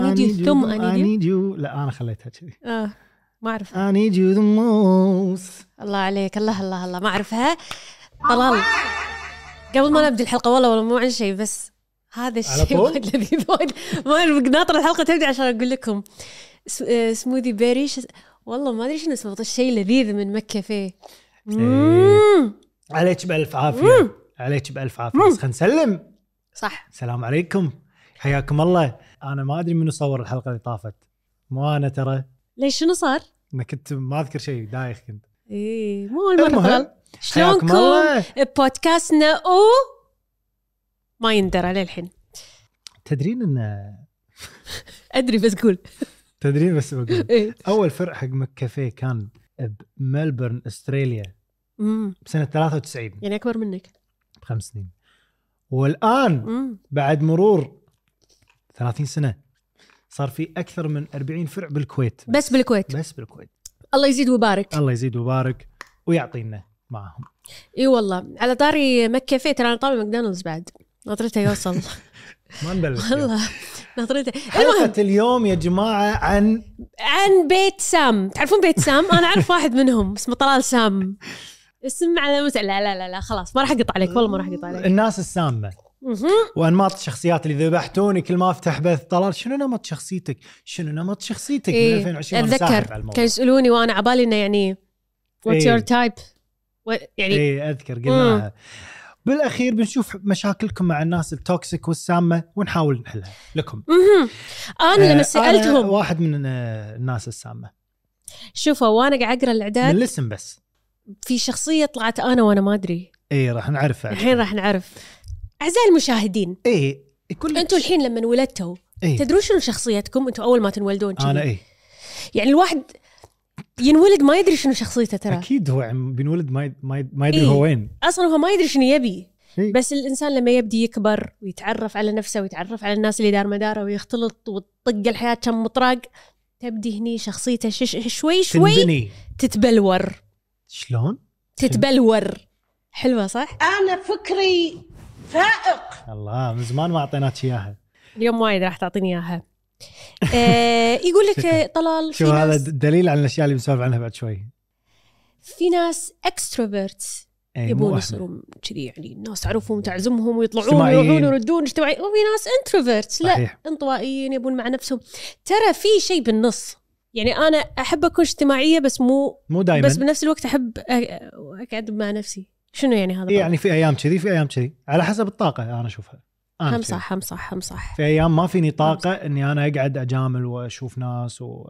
I need you. ثم I need you. need you. لا أنا خليتها كذي. آه ما أعرف. I need you the most. الله عليك. الله الله الله. ما أعرفها. طلال. قبل ما نبدأ الحلقة والله والله مو عن شيء بس هذا الشيء؟ وايد لذيذ وايد. ما ناطر الحلقة تبدأ عشان أقول لكم. س- آه، سموذي بيري والله ما أدري شنو اسمه بس شيء لذيذ من مكة فيه. مم. عليك بألف عافية. عليك بألف عافية. بس خلينا نسلم. صح. السلام عليكم. حياكم الله. أنا ما أدري منو صور الحلقة اللي طافت. مو أنا ترى. ليش شنو صار؟ أنا كنت ما أذكر شيء دايخ كنت. إيه مو أول مرة. شلونكم؟ بودكاستنا أو ما يندرى للحين. تدرين ان أدري بس قول. تدرين بس بقول. إيه. أول فرع حق مكافيه كان بملبورن أستراليا. أمم، بسنه 93 يعني أكبر منك. بخمس سنين. والآن أمم. بعد مرور 30 سنة. صار في أكثر من 40 فرع بالكويت. بس بالكويت. بس بالكويت. الله يزيد ويبارك. الله يزيد ويبارك ويعطينا معهم. إي والله. على طاري مكة فيه ترى أنا طالب ماكدونالدز بعد. ناطرته يوصل. ما نبلش والله. المهم. حلقة اليوم يا جماعة عن عن بيت سام. تعرفون بيت سام؟ أنا أعرف واحد منهم اسمه طلال سام. اسم على مس... لا لا لا لا خلاص. ما راح أقطع عليك. والله ما راح أقطع عليك. الناس السامة. مهم. وانماط الشخصيات اللي ذبحتوني كل ما أفتح بث طلال شنو نمط شخصيتك؟ شنو نمط شخصيتك؟ من إيه 2020 وأنا ساحب اتذكر على الموضوع. كانوا يسألوني وأنا عبالي إنه يعني what's. your type يعني اي أذكر قلناها. بالأخير بنشوف مشاكلكم مع الناس ال toxic والسامة ونحاول نحلها لكم. مهم. أنا لما آه، أنا سالتهم واحد من الناس السامة. شوفوا وأنا قاعد أقرأ من الاعداد الاسم بس. في شخصية طلعت أنا وأنا ما أدري. اي راح نعرفها الحين راح نعرف. أعزائي المشاهدين اي يقول لك أنتم الحين لما ولدتوا إيه. تدرون شنو شخصيتكم أنتم أول ما تنولدون. أنا اي يعني الواحد ينولد ما يدري شنو شخصيته ترى أكيد هو عم بينولد ما ما يد- ما يدري إيه. هو وين أصلا هو ما يدري شنو يبي إيه. بس الإنسان لما يبدي يكبر ويتعرف على نفسه ويتعرف على الناس اللي دار مداره ويختلط وتطق الحياة كم مطراق تبدي هني شخصيته شش شوي شوي تنبني تتبلور شلون؟ تتبلور حلوة صح؟ أنا فكري فائق. الله من زمان ما أعطيناك إياها. اليوم وايد راح تعطيني إياها. آه يقول لك طلال في شوف هذا؟ دليل على الأشياء اللي بنسولف عنها بعد شوي. في ناس extroverts إيه، يبون. يصيرون كذي يعني الناس تعرفهم تعزمهم ويطلعون اجتماعيين. ويروحون يردون اجتماعي وفي ناس introverts لا انطوائيين يبون مع نفسهم. ترى في شيء بالنص. يعني أنا أحب أكون اجتماعية بس مو مو دائما بس بنفس الوقت أحب أقعد مع نفسي. شنو يعني هذا إيه يعني في أيام كذي في أيام كذي. على حسب الطاقة أنا أشوفها. هم. صح هم صح هم صح. في أيام ما فيني طاقة إني أنا أقعد أجامل وأشوف ناس و...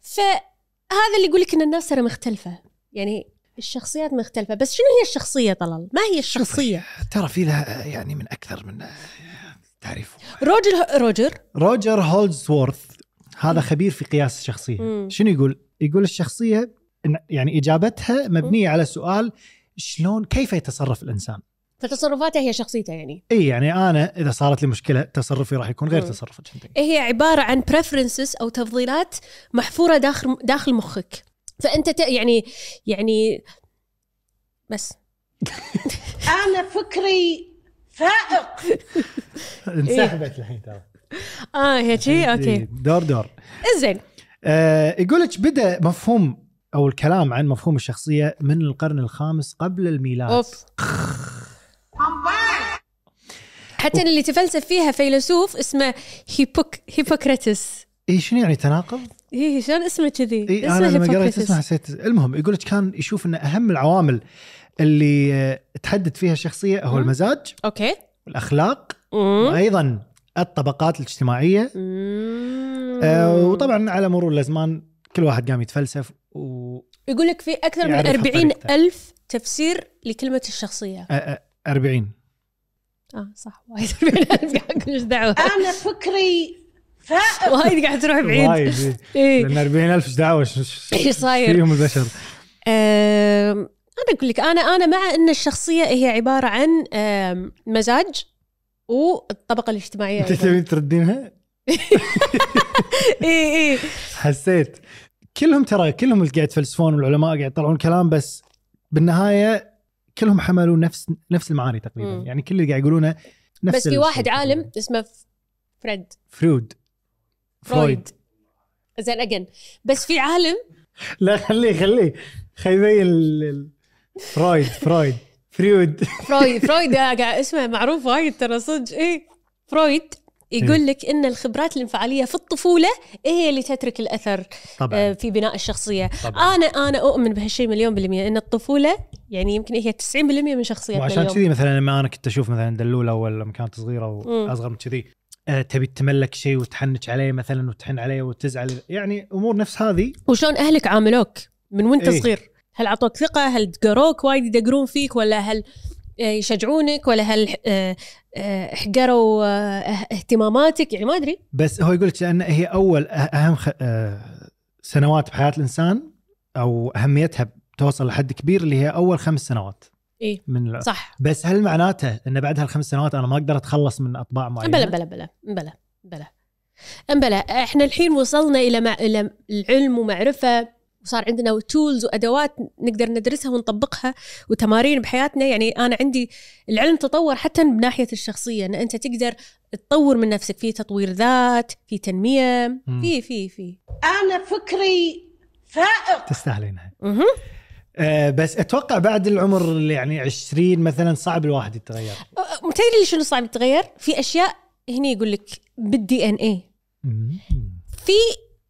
فهذا اللي يقول لك إن الناس ترى مختلفة. يعني الشخصيات مختلفة. بس شنو هي الشخصية طلال؟ ما هي الشخصية؟ ترى في لها يعني من أكثر من تعريف روجر روجر؟ روجر هولزورث هذا خبير في قياس الشخصية. مم. شنو يقول؟ يقول الشخصية إن- يعني إجابتها مبنية على سؤال شلون كيف يتصرف الإنسان؟ فتصرفاته هي شخصيته يعني. إي يعني أنا إذا صارت لي مشكلة تصرفي راح يكون غير. تصرفك أنت. هي عبارة عن preferences أو تفضيلات محفورة داخل داخل مخك. فأنت ت... يعني يعني بس. أنا فكري فائق. انسحبت الحين ترى. آه هيك شيء أوكي. دور دور. زين آه يقول لك بدأ مفهوم أو الكلام عن مفهوم الشخصية من القرن الخامس قبل الميلاد أوف حتى اللي تفلسف فيها فيلسوف اسمه هيبوك Hippocrates اي شنو يعني تناقض؟ إيه شلون اسمه كذي؟ اي اسمه أنا لما قريت. اسمه حسيت المهم يقول لك كان يشوف إن أهم العوامل اللي آه، تحدد فيها الشخصية هو مم. المزاج okay والأخلاق مم. وأيضا الطبقات الاجتماعية. آه وطبعا على مرور الازمان كل واحد قام يتفلسف و يقول لك في أكثر من يعرفها 40 بطريقته. ألف تفسير لكلمة الشخصية آه، آه، 40 آه صح وايد 40 ألف قاعد أقول إيش دعوة أنا فكري فائق وايد قاعد تروح بعيد وايد إيه. إيه لأن 40000 إيش دعوة إيش صاير؟ فيهم البشر أنا أقول لك أنا أنا مع إن الشخصية هي عبارة عن مزاج والطبقة الاجتماعية أنت. تبين تردينها؟ اي اي حسيت كلهم ترى كلهم اللي قاعد يتفلسفون والعلماء قاعد يطلعون كلام بس بالنهاية كلهم حملوا نفس نفس المعاني تقريبا. مم. يعني كل اللي قاعد يقولونه نفس بس في واحد. عالم اسمه فريد. فرويد. فرويد. زين again بس في عالم لا خليه خليه. خليه ال- فرويد فرويد. فرويد. فرويد فرويد اسمه معروف وايد ترى صدق. إيه. فرويد. يقول لك إن الخبرات الانفعالية في الطفولة هي اللي تترك الأثر آه، طبعا في بناء الشخصية. طبعا. أنا أنا أؤمن بهالشيء مليون بالمية إن الطفولة يعني يمكن هي 90% من شخصيتنا وعشان كذي مثلا لما أنا كنت أشوف مثلا دلولة اول لما كانت صغيرة. واصغر من كذي آه، تبي تملك شيء وتحنك عليه مثلا وتحن عليه وتزعل يعني أمور نفس هذه. وشلون أهلك عاملوك من وأنت إيه. صغير؟ هل أعطوك ثقة؟ هل دقروك وايد يدقرون فيك ولا هل آه، يشجعونك ولا هل آه، آه، احقروا آه، اهتماماتك يعني ما أدري بس هو يقول لك لأن هي أول أهم. آه، سنوات بحياة الإنسان أو أهميتها توصل لحد كبير اللي هي أول خمس سنوات إيه. من. صح بس هل معناته إن بعد هالخمس سنوات أنا ما أقدر أتخلص من أطباع معينة؟ بلا بلا بلا بلا بلا بلا إحنا الحين وصلنا إلى مع... إلى العلم ومعرفة وصار عندنا تولز وأدوات نقدر ندرسها ونطبقها وتمارين بحياتنا. يعني أنا عندي العلم تطور حتى بناحيه الشخصية إن أنت تقدر تطور من نفسك. في تطوير ذات في تنمية. في في في. أنا فكري فائق. تستاهلينها. آه بس أتوقع بعد العمر اللي يعني 20 مثلا صعب الواحد يتغير. أه، تدري شنو صعب يتغير؟ في أشياء هني يقول لك بال DNA. في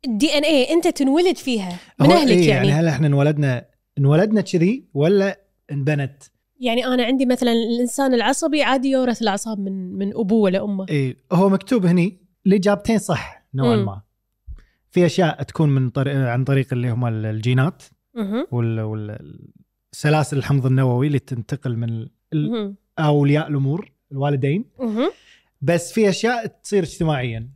ال DNA أنت تنولد فيها من أهلك إيه يعني يعني هل إحنا انولدنا انولدنا كذي ولا انبنت؟ يعني أنا عندي مثلا الإنسان العصبي عادي يورث الأعصاب من من أبوه ولا أمه اي هو مكتوب هني الاجابتين صح نوعا. ما في أشياء تكون من طريق عن طريق اللي هم الجينات. وال وال- سلاسل الحمض النووي اللي تنتقل من. أولياء الأمور الوالدين. بس في أشياء تصير اجتماعيا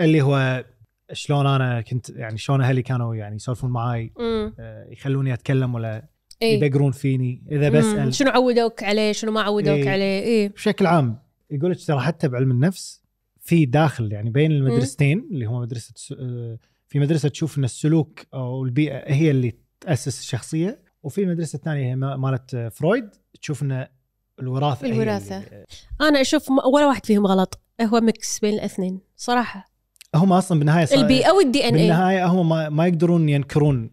اللي هو شلون أنا كنت يعني شلون أهلي كانوا يعني يسولفون معاي. آه، يخلوني أتكلم ولا إيه. يدقرون فيني إذا. بسال شنو عودوك عليه شنو ما عودوك إيه. عليه إيه بشكل عام يقول لك ترى حتى بعلم النفس في داخل يعني بين المدرستين اللي هو مدرسة آه، في مدرسة تشوف إن السلوك أو البيئة هي اللي تأسس الشخصية وفي المدرسة الثانية هي ما- مالت فرويد تشوف إن الوراثة. اللي- أنا أشوف ولا واحد فيهم غلط هو mix بين الأثنين صراحة هم أصلا بالنهاية صار- البيئه وال DNA بالنهاية هم ما, ما يقدرون ينكرون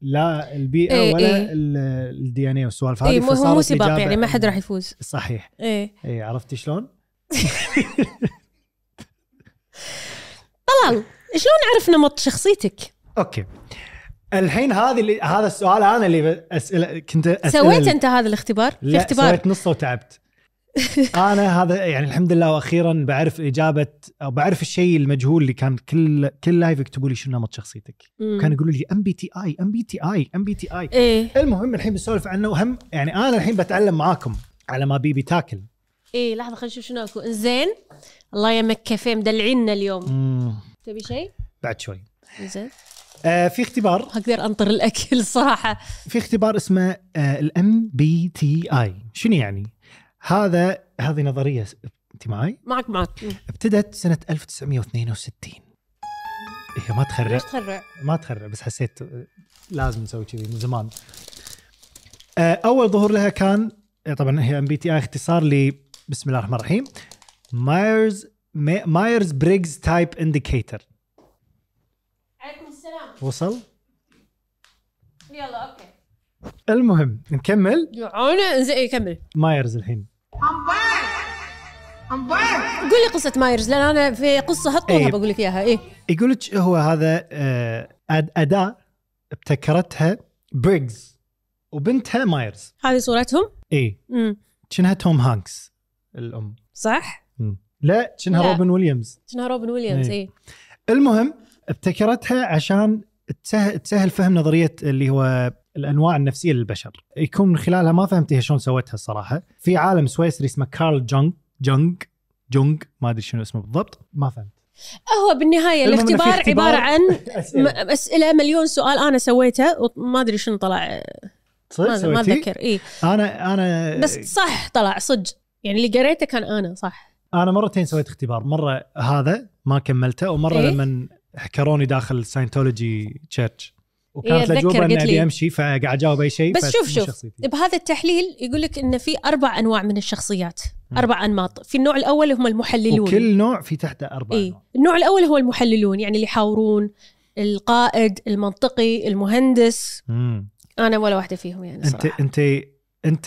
لا البيئه إيه، ولا إيه. ال DNA والسوالف. هذه اي مو هو فصارت مو سباق يعني ما حد راح يفوز. صحيح. اي عرفتي شلون؟ طلال شلون اعرف نمط شخصيتك؟ أوكي. الحين هذه اللي هذا السؤال أنا اللي اسئله كنت أسئلة سويت أنت هذا الاختبار؟ في لا اختبار. سويت نصه وتعبت. أنا هذا يعني الحمد لله وأخيرا بعرف إجابة أو بعرف الشيء المجهول اللي كان كل كل live يكتبوا لي شنو نمط شخصيتك. كانوا يقولوا لي ام بي تي اي ام بي تي اي ام بي تي اي المهم الحين بنسولف عنه وهم يعني أنا الحين بتعلم معاكم على ما بيبي تاكل. إيه لحظة خلينا نشوف شنو أكو. زين الله يمك كافيه مدلعينا اليوم. تبي شيء؟ بعد شوي. زين آه في اختبار. أقدر أنطر الأكل الصراحه في اختبار اسمه ال MBTI شنو يعني؟ هذا هذه نظرية أنت معي معك معك. ابتدت سنة 1962 هي ما تخرع. ليش تخرع؟ ما تخرع بس حسيت آه، لازم نسوي كذي من زمان. آه، أول ظهور لها كان آه، طبعا هي MBTI اختصار ل بسم الله الرحمن الرحيم Myers Myers Briggs Type Indicator عليكم السلام. وصل؟ يلا أوكي. المهم نكمل. يعونه زين إيه، كمل مايرز الحين. قول لي قصة مايرز لأن أنا في قصة هالطولها إيه. بقول لك إياها. إيه. يقول لك هو هذا آه، أد- اداه ابتكرتها بريجز وبنتها مايرز. هذه صورتهم؟ اي شنها توم هانكس الأم. صح؟ مم. لا شنها. روبن ويليامز. شنها روبن ويليامز إيه. إيه. المهم ابتكرتها عشان تسهل, تسهل فهم نظرية اللي هو الأنواع النفسية للبشر. يكون من خلالها ما فهمت هي شلون سوتها الصراحة. في عالم سويسري اسمه كارل جونج جونج جونج ما أدري شنو اسمه بالضبط. ما فهمت. هو بالنهاية الاختبار اختبار. عبارة عن أسئلة. م- أسئلة مليون سؤال أنا سويته وما أدري شنو طلع. صدق ما؟ أتذكر. اي أنا أنا بس صح طلع صدق. يعني اللي قريته كان أنا صح. أنا مرتين سويت اختبار. مرة هذا ما كملته ومرة إيه؟ لما حكروني داخل Scientology Church وكانت أتذكر الأجوبة إني. أبي أمشي فقاعد أجاوب أي شيء بس شوف شوف شخصيتي. بهذا التحليل يقول لك ان في أربع أنواع من الشخصيات أربع أنماط في النوع الأول هم المحللون وكل نوع في تحته أربع إيه؟ النوع الأول هو المحللون يعني اللي يحاورون القائد المنطقي المهندس مم. أنا ولا واحدة فيهم يعني أنت صراحة أنت أنت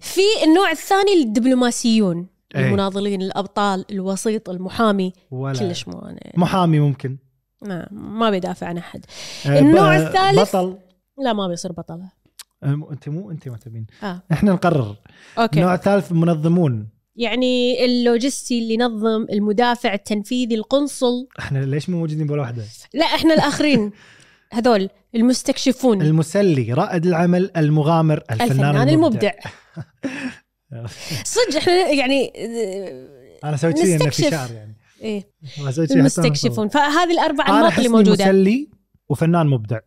في النوع الثاني الدبلوماسيون إيه. المناضلين الأبطال الوسيط المحامي ولا كلش مو أنا يعني. محامي ممكن ما, ما بيدافع عن أحد. آه، النوع الثالث؟ بطل. لا ما بيصير بطله آه، أنت مو أنت ما تبين آه. إحنا نقرر. أوكي. النوع الثالث منظمون. يعني اللوجستي اللي ينظم المدافع التنفيذي القنصل. إحنا ليش مو موجودين ولا واحدة؟ لا إحنا الآخرين. هذول المستكشفون. المسلي رائد العمل المغامر الفنان, الفنان المبدع, المبدع. صدق إحنا يعني أنا سويت انه في نستكشف. شعر يعني. إيه. المستكشفون. فهذه الأربع انماط اللي موجودة. مسلي وفنان مبدع.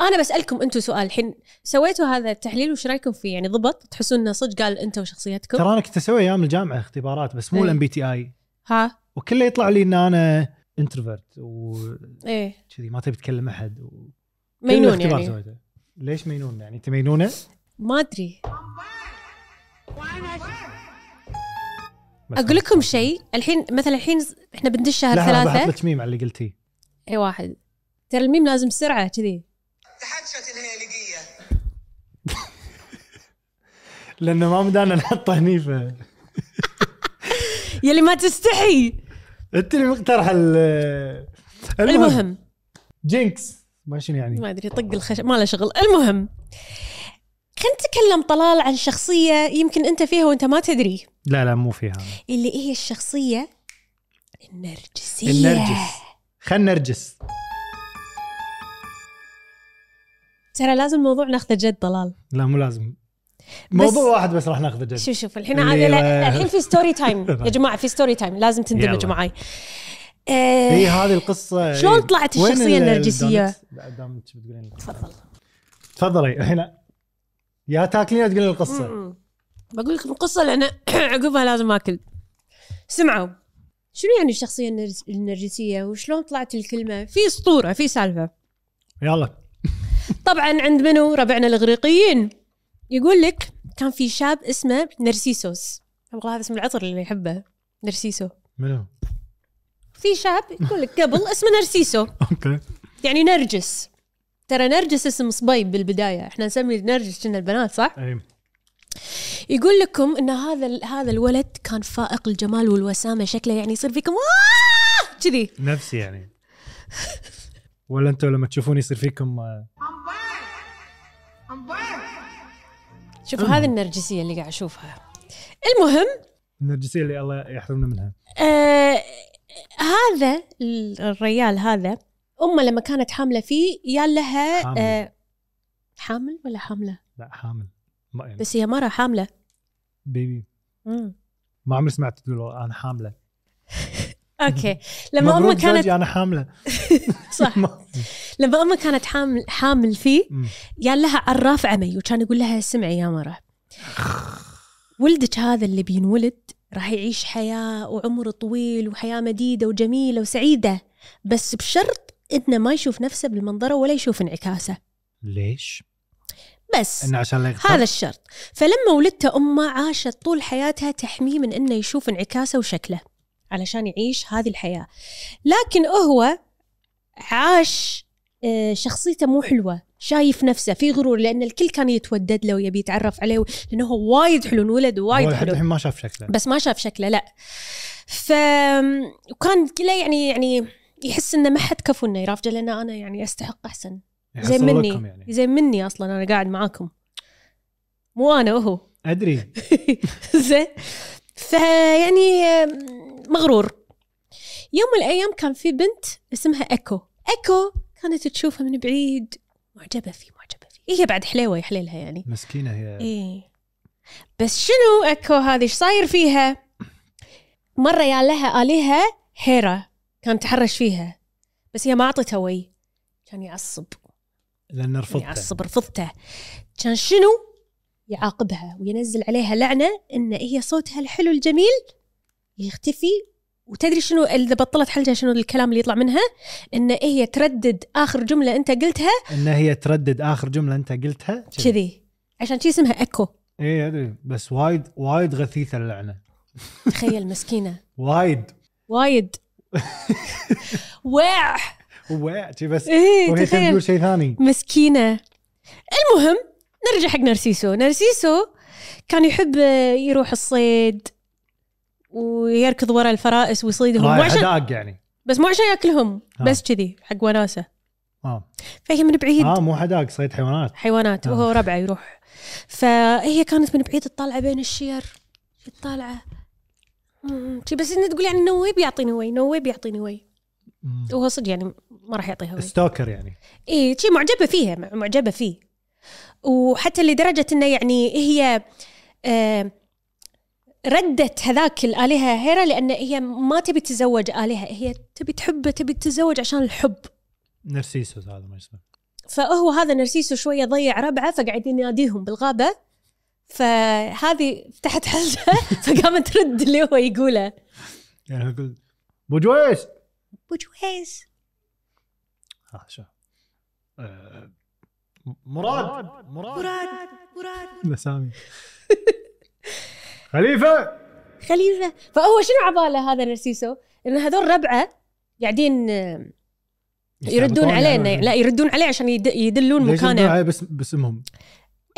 أنا بسألكم أنتم سؤال. الحين سويتوا هذا التحليل وش رأيكم فيه؟ يعني ضبط تحسون إنه صدق قال أنت وشخصيتكم؟ ترى أنا كنت أسوي أيام الجامعة اختبارات بس مو. ال MBTI ها؟ وكله يطلع لي إن أنا introvert وكذي إيه. ما تبي تكلم أحد. و... مينون يعني. سويته. ليش مينون يعني؟ أنت مينونة؟ ما أدري. أقول لكم شيء الحين مثلا الحين إحنا بندش شهر لا ثلاثة. لك ميم على اللي قلتيه اي واحد. ترى الميم لازم سرعة كذي. تحدثت الهيليقية لأنه ما مدانا نحطه هني ف يلي ما تستحي. أنت اللي مقترح ال المهم. jinx ما شنو يعني؟ ما أدري طق الخشب ما له شغل. المهم. خلينا نتكلم طلال عن شخصية يمكن أنت فيها وأنت ما تدري. لا لا مو فيها. اللي هي الشخصية النرجسية. النرجس. خلنا نرجس. ترى لازم الموضوع ناخذه جد طلال. لا مو لازم. موضوع واحد بس راح ناخذه جد. شوف شوف الحين الحين في story time يا جماعة في story time لازم تندمجوا يلا. معي هي آه هذه القصة. شلون إيه. طلعت وين الشخصية ال- النرجسية؟ الدونتس؟ لا دام انت بتقولين. لي. تفضل. تفضلي الحين يا تاكلين تقولين القصة. بقول لكم القصة لأن عقبها لازم آكل. سمعوا. شنو يعني الشخصية النرجس- النرجسية؟ وشلون طلعت الكلمة؟ في اسطوره في سالفة. يلا. طبعا عند منو؟ ربعنا الإغريقيين. يقول لك كان في شاب اسمه نرسيسوس. والله هذا اسم العطر اللي يحبه. نرسيسو. منو؟ في شاب يقول لك قبل اسمه نرسيسو. أوكي. يعني نرجس. ترى نرجس اسم صبيب بالبداية. إحنا نسمي نرجس كنا البنات صح؟ أي. يقول لكم إن هذا هذا الولد كان فائق الجمال والوسامة شكله يعني يصير فيكم "آه!" كذي. نفسي يعني. ولا أنتم لما تشوفوني يصير فيكم آه، شوفوا هذه النرجسية اللي قاعد أشوفها. المهم النرجسية اللي الله يحرمنا منها. آه هذا ال- الريال هذا امه لما كانت حاملة فيه يا لها حامل. آه حامل ولا حاملة؟ لا حامل. ما يعني بس هي مرة حاملة. بيبي. مم. ما عمري سمعت تقول أنا حاملة. أوكي. لما امه كانت أنا حاملة. صح. ما- لما امه كانت حامل حامل فيه. يا لها عراف عمي وكان يقول لها اسمعي يا مرة. ولدك هذا اللي بينولد راح يعيش حياة وعمر طويل وحياة مديدة وجميلة وسعيدة بس بشرط انه ما يشوف نفسه بالمنظرة ولا يشوف انعكاسه. ليش؟ بس إنه عشان لا هذا الشرط. فلما ولدته أمه عاشت طول حياتها تحميه من إنه يشوف انعكاسه وشكله علشان يعيش هذه الحياة. لكن هو عاش آه، شخصيته مو حلوة. شايف نفسه في غرور لأن الكل كان يتودد له ويبي يتعرف عليه لأنه هو وايد حلو انولد وايد حلو. الحين ما شاف شكله. بس ما شاف شكله لا. ف وكان كله يعني يعني يحس إنه ما حد كفو إنه يرافجه لأن أنا يعني أستحق أحسن. زين يحصل مني. يعني. زين مني أصلا أنا قاعد معاكم. مو أنا وهو أدري. زين. فيعني مغرور. يوم من الأيام كان في بنت اسمها إيكو. إيكو كانت تشوفها من بعيد. معجبة فيه معجبة فيه. هي بعد حليوة يا حليلها يعني. مسكينة هي. إيه. بس شنو إيكو هذه؟ إيش صاير فيها؟ مرة يا لها آلهة هيرا كان تحرش فيها. بس هي ما اعطتها وي. كان يعصب. لأن رفضته. يعصب رفضته. كان شنو؟ يعاقبها وينزل عليها لعنة إن هي صوتها الحلو الجميل يختفي. وتدري شنو؟ إذا بطلت حلجة شنو الكلام اللي يطلع منها؟ إن هي تردد آخر جملة أنت قلتها. إن هي تردد آخر جملة أنت قلتها؟ كذي. عشان شي اسمها أكو. اي أدري. بس وايد وايد غثيثة اللعنة. تخيل مسكينة. وايد. وايد. واع. شي بس إيه وهي تقول شيء ثاني. مسكينة. المهم نرجع حق نرسيسو. نرسيسو كان يحب يروح الصيد ويركض ورا الفرائس ويصيدهم. مو عشان يعني. بس مو عشان يأكلهم آه. بس كذي حق وناسة. آه. فهي من بعيد. آه مو حداق صيد حيوانات. حيوانات. آه. وهو ربعه يروح. فهي كانت من بعيد تطالع بين الشير. تطالعه. مم، شي بس إنه تقول يعني no way بيعطيني ويه no way بيعطيني ويه. وهو صدق يعني ما راح يعطيها ويه. stalker يعني. اي شي معجبة فيها مع- معجبة فيه. وحتى لدرجة إنه يعني هي آه ردت هذاك الآلهة هيرا لأن هي ما تبي تتزوج آلهة هي تبي تحبه تبي تتزوج عشان الحب. نرسيسوس هذا ما اسمه فهو هذا نرسيسو شوية ضيع ربعه فقاعد يناديهم بالغابة. فهذه فتحت حلها فقامت ترد اللي هو يقوله. يعني هو يقول بوجويس! بوجويز ها شو؟ آه، مراد! مراد! مراد! مراد! الاسامي خليفة! خليفة! فهو شنو عباله هذا نرسيسو؟ إن هذول ربعة قاعدين آه، يردون عليه يعني. لا يردون عليه عشان يد- يدلون مكانه. بس باسمهم؟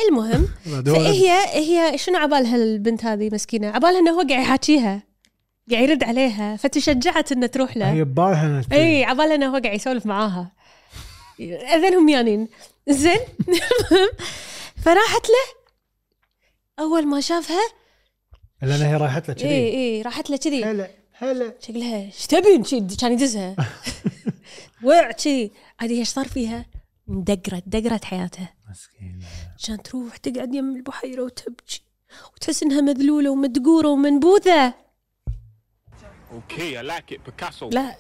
المهم. فهي هي شنو عبالها البنت هذه مسكينة؟ عبالها إنه هو قاعد يحاكيها قاعد يرد عليها فتشجعت انه تروح له. هي ببالها اي عبالها إنه هو قاعد يسولف معاها. اذنهم يانين. زين. المهم فراحت له. أول ما شافها لأن هي رايحت له اي كذي اي راحت له كذي. هلا هلا. شكلها إيش تبين كان يدزها. وقع كذي. عاد إيش صار فيها؟ دقرت دقرت حياتها مسكينة. عشان تروح تقعد يم البحيرة وتبكي. وتحس إنها مذلولة ومدقورة ومنبوذة. Okay, I like it. Picasso. لا.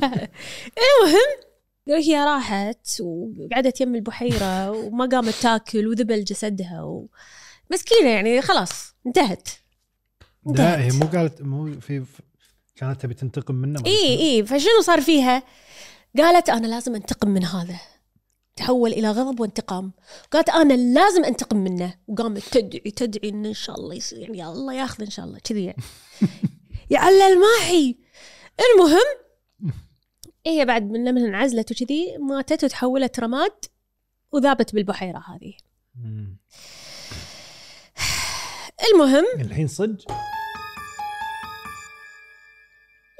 لا المهم هي راحت وقعدت يم البحيرة وما قامت تاكل وذبل جسدها و... مسكينة يعني خلاص انتهت. لا هي مو قالت مو في كانت تبي تنتقم منه اي اي فشنو صار فيها؟ قالت أنا لازم أنتقم من هذا. تحول إلى غضب وانتقام. قالت أنا لازم أنتقم منه. وقامت تدعي تدعي إن إن شاء الله يصير. يعني يا الله ياخذ إن شاء الله. كذي يعني. يعلل ماحي المهم هي بعد من لما انعزلت وكذي ماتت وتحولت رماد وذابت بالبحيرة هذه. المهم الحين صدق؟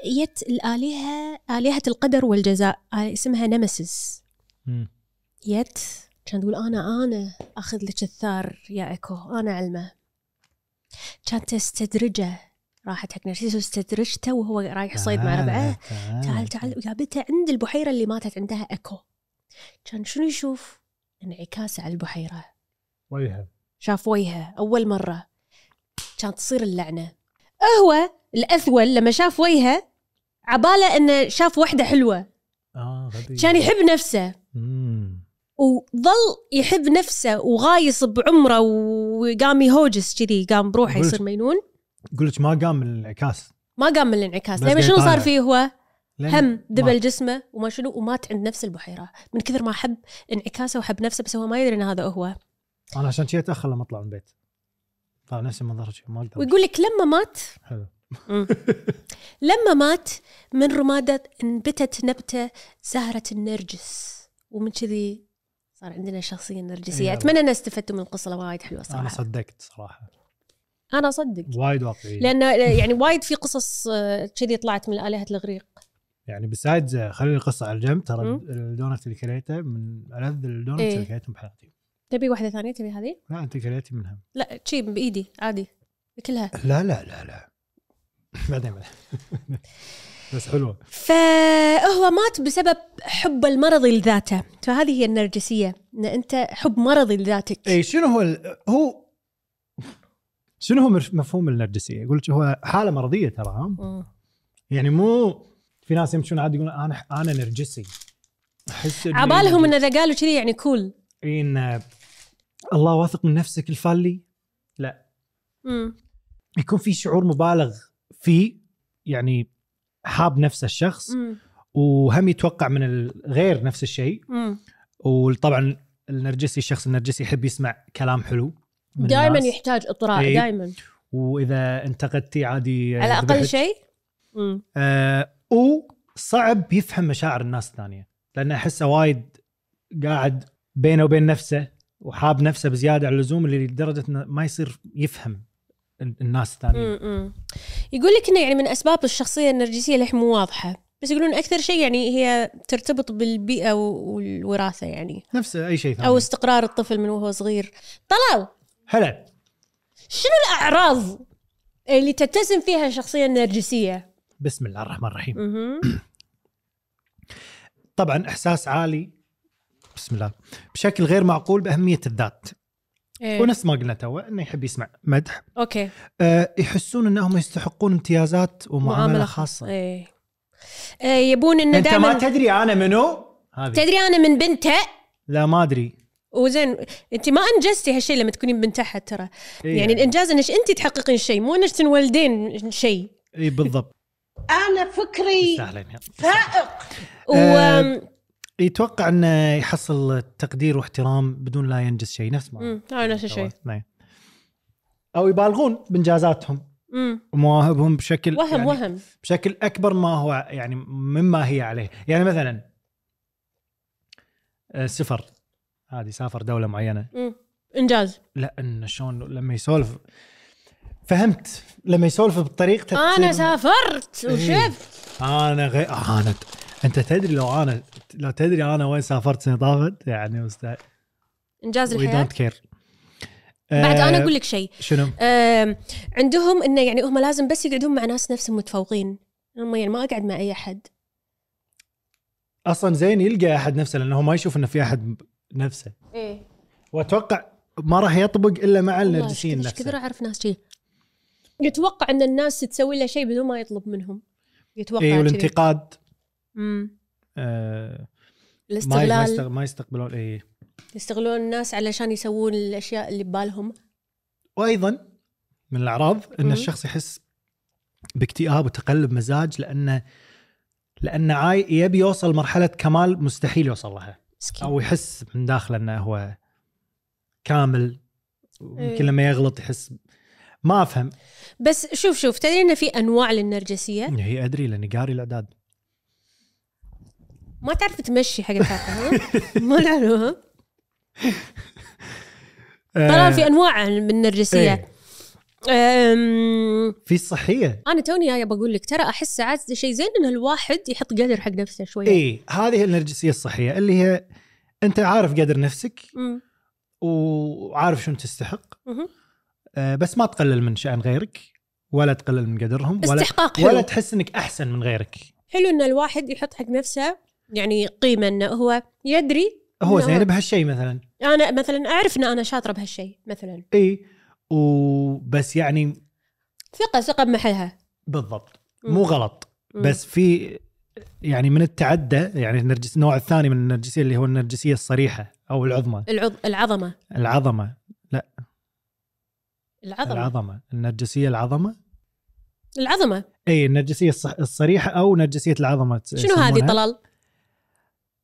يت الالهه آلهة القدر والجزاء آه، اسمها نمسيس. يت كان تقول أنا أنا أخذ لك الثار يا اكو أنا علمه. كانت تستدرجه راحت حق نرسيس واستدرجته وهو رايح يصيد مع ربعه. تعال. تعال وجابته عند البحيرة اللي ماتت عندها اكو كان شنو يشوف؟ انعكاسه على البحيرة. وجهه. شاف وجهه أول مرة. كانت تصير اللعنة. هو الأثول لما شاف وجهه عبالة إنه شاف وحدة حلوة. آه غبي. كان يحب نفسه. مم. وظل يحب نفسه وغايص بعمره وقام يهوجس كذي قام بروحه قلت- يصير مجنون. يقول لك ما قام من الانعكاس. ما قام من الانعكاس. لما شنو صار. فيه هو؟ هم مات. جسمه وما شنو ومات عند نفس البحيرة. من كثر ما حب انعكاسه وحب نفسه بس هو ما يدري إن هذا هو. أنا عشان كذا أتأخر لما أطلع من البيت. طلع نفسي منظر ما أقدر ويقول لك لما مات حلو. لما مات من رمادة انبتت نبتة زهرة النرجس. ومن كذي صار عندنا شخصية نرجسية. إيه. أتمنى أن استفدتوا من القصة وايد حلوة أنا صراحة. صدقت صراحة. أنا أصدق. وايد واقعية. لأن يعني وايد في قصص آه، كذي طلعت من آلهة الإغريق. يعني besides خلي القصة على جنب ترى. الدونت اللي كليته من ألذ ال donuts إيه. اللي كليتهم بحياتي. تبي واحدة ثانية؟ تبي هذه؟ لا أنت كليتي منها. لا شي بإيدي عادي. كلها. لا لا لا لا. بعدين بعدين. بس حلوة فهو مات بسبب حب المرضي لذاته فهذه هي النرجسية إن أنت حب مرضي لذاتك اي شنو هو ال- هو شنو هو مف- مفهوم النرجسية؟ يقول هو حالة مرضية ترى. يعني مو في ناس يمشون عادي يقولون أنا أنا نرجسي أحس عبالهم إن نرجسي. إذا قالوا كذي يعني كول إن الله واثق من نفسك الفالي لا مم. يكون في شعور مبالغ فيه يعني حاب نفس الشخص مم. وهم يتوقع من الغير نفس الشيء. وطبعا النرجسي الشخص النرجسي يحب يسمع كلام حلو دائما. يحتاج إطراء إيه. دائما وإذا انتقدتيه عادي على أقل. شيء. آه وصعب يفهم مشاعر الناس الثانية لأنه أحسه وايد قاعد بينه وبين نفسه وحاب نفسه بزيادة عن اللزوم اللي لدرجة إنه ما يصير يفهم الناس الثانيين. يقول لك إنه يعني من أسباب الشخصية النرجسية اللي مو واضحة. بس يقولون أكثر شيء يعني هي ترتبط بالبيئة والوراثة يعني. نفس أي شيء ثاني. أو استقرار الطفل من وهو صغير. طلال! هلا. شنو الأعراض اللي تتسم فيها الشخصية النرجسية؟ بسم الله الرحمن الرحيم. طبعا إحساس عالي. بسم الله. بشكل غير معقول بأهمية الذات. إيه. ونفس ما قلنا تو إنه يحب يسمع مدح. okay. أه يحسون إنهم يستحقون امتيازات ومعاملة خاصة. إيه. آه، يبون انه أنت ما دائما تدري أنا منو؟ هذه. تدري أنا من بنته؟ لا ما أدري. وزين أنت ما أنجزتي هالشيء لما تكونين بنت احد ترى. إيه يعني الإنجاز إنك أنت تحققين شيء مو إنك تنولدين شيء. اي بالضبط. أنا فكري فائق. و آه، يتوقع إنه يحصل تقدير واحترام بدون لا ينجز شيء. نفس ما هاي نفس الشيء. نعم. أو يبالغون بإنجازاتهم. ومواهبهم بشكل وهم يعني وهم. بشكل أكبر ما هو يعني مما هي عليه. يعني مثلا آه، سفر. هذه سافر دولة معينة. مم. إنجاز. لا إنه شلون لما يسولف. فهمت. لما يسولف بطريقته أنا سافرت إيه. وشفت. أنا غير أنا أنت تدري لو أنا لو تدري أنا وين سافرت سنة طافت؟ يعني مستحيل. إنجاز وي الحياة؟ don't care بعد أنا أقول لك شيء. شنو؟ آم، عندهم إنه يعني هم لازم بس يقعدون مع ناس نفسهم متفوقين هم يعني ما أقعد مع أي أحد. أصلا زين يلقى أحد نفسه لأنه ما يشوف إنه في أحد نفسه. إيه. وأتوقع ما راح يطبق إلا مع النرجسيين إيش كثر نفسه. أعرف ناس شي؟ يتوقع إن الناس تسوي له شيء بدون ما يطلب منهم. يتوقع اي. والانتقاد. مم. آه ما ما, الاستغلال يستغ... ما يستقبلون اي يستغلون الناس علشان يسوون الأشياء اللي ببالهم. وأيضا من الأعراض إن مم. الشخص يحس باكتئاب وتقلب مزاج لأنه لأنه عاي يبي يوصل مرحلة كمال مستحيل يوصل لها. مسكين. أو يحس من داخله إنه هو كامل إيه. يمكن لما يغلط يحس ما أفهم. بس شوف شوف تدري إن في أنواع للنرجسية؟ هي أدري لاني قاري الأعداد. ما تعرف تمشي حق الحلقة؟ ما تعرفها طبعا في أنواع من النرجسيه إيه. أم، في الصحية أنا توني جاية بقول لك ترى أحس ساعات شيء زين إن الواحد يحط قدر حق نفسه شوية اي هذه النرجسية الصحية اللي هي أنت عارف قدر نفسك. وعارف شنو تستحق. آه، بس ما تقلل من شأن غيرك ولا تقلل من قدرهم ولا استحقاق حلو ولا تحس إنك أحسن من غيرك حلو إن الواحد يحط حق نفسه يعني قيمة إنه هو يدري هو زين بهالشيء مثلا. أنا مثلا أعرف إن أنا شاطرة بهالشيء مثلا. إي وبس يعني ثقة ثقة بمحلها. بالضبط. مو غلط. بس في يعني من التعدى يعني النرجس النوع الثاني من النرجسية اللي هو النرجسية الصريحة أو العظمى. العض... العظمة. العظمة. العظمة. العظمة. النرجسية العظمة؟ العظمة. إي النرجسية الصريحة أو نرجسية العظمة شنو هذه. طلال؟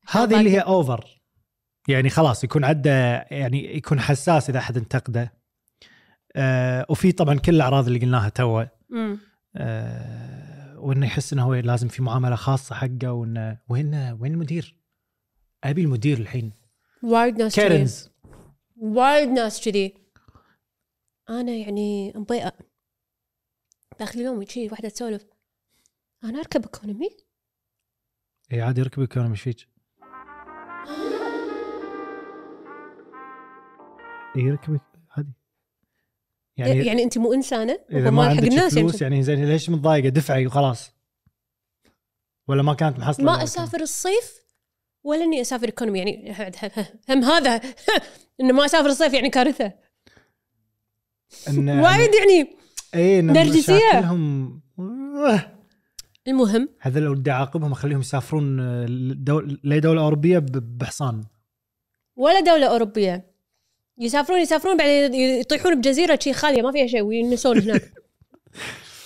هذه اللي هي over يعني خلاص يكون عدى يعني يكون حساس إذا أحد انتقده. آه وفي طبعا كل الأعراض اللي قلناها تو. آه وإنه يحس إنه هو لازم في معاملة خاصة حقه وإنه وين وين المدير؟ أبي المدير الحين. وايد ناس كذي. Karens. وايد ناس كذي. أنا يعني مضيئه داخل يومي شي واحدة تسولف. أنا أركب ايكونومي إي عادي أركب ايكونومي إيش فيك؟ اي اركب عادي. يعني, يعني يعني أنت مو إنسانة؟ إذا ما حق عندك الناس فلوس يعني يعني زين ليش متضايقة؟ دفعي وخلاص. ولا ما كانت محصلة ما أسافر الصيف ولا إني أسافر ايكونومي يعني هم هذا إنه ما أسافر الصيف يعني كارثة. وايد يعني اي. مشاكلهم آه. المهم. هذا لو بدي أعاقبهم أخليهم يسافرون آه، لدول- لدولة أوروبية بحصان. ولا دولة أوروبية. يسافرون يسافرون بعدين يطيحون بجزيرة شي خالية ما فيها شيء وينسون هناك.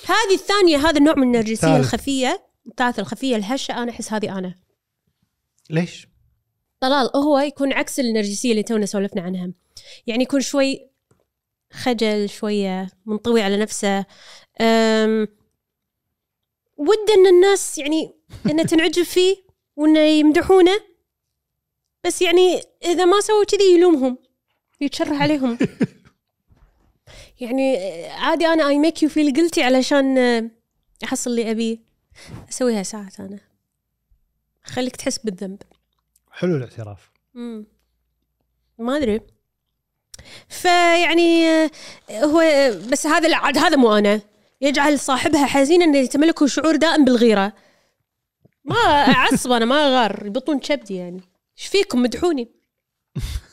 هذه الثانية هذا النوع من النرجسية ثالث. الخفية الثالثه الخفية الهشة أنا أحس هذه أنا. ليش؟ طلال هو يكون عكس النرجسية اللي تونا سولفنا عنها. يعني يكون شوي خجل شوية منطوي على نفسه. أم ود أن الناس يعني إنه تنعجب فيه وإنه يمدحونه. بس يعني إذا ما سووا كذي يلومهم. يتشرح عليهم. يعني عادي أنا I make you feel guilty علشان أحصل اللي أبيه. أسويها ساعات أنا. خليك تحس بالذنب. حلو الاعتراف. مم. ما أدري. فيعني هو بس هذا العاد هذا مو أنا. يجعل صاحبها حزينا إنه يتملكه شعور دائم بالغيرة. ما أعصب أنا ما أغار. يبطون كبدي يعني. إيش فيكم؟ مدحوني.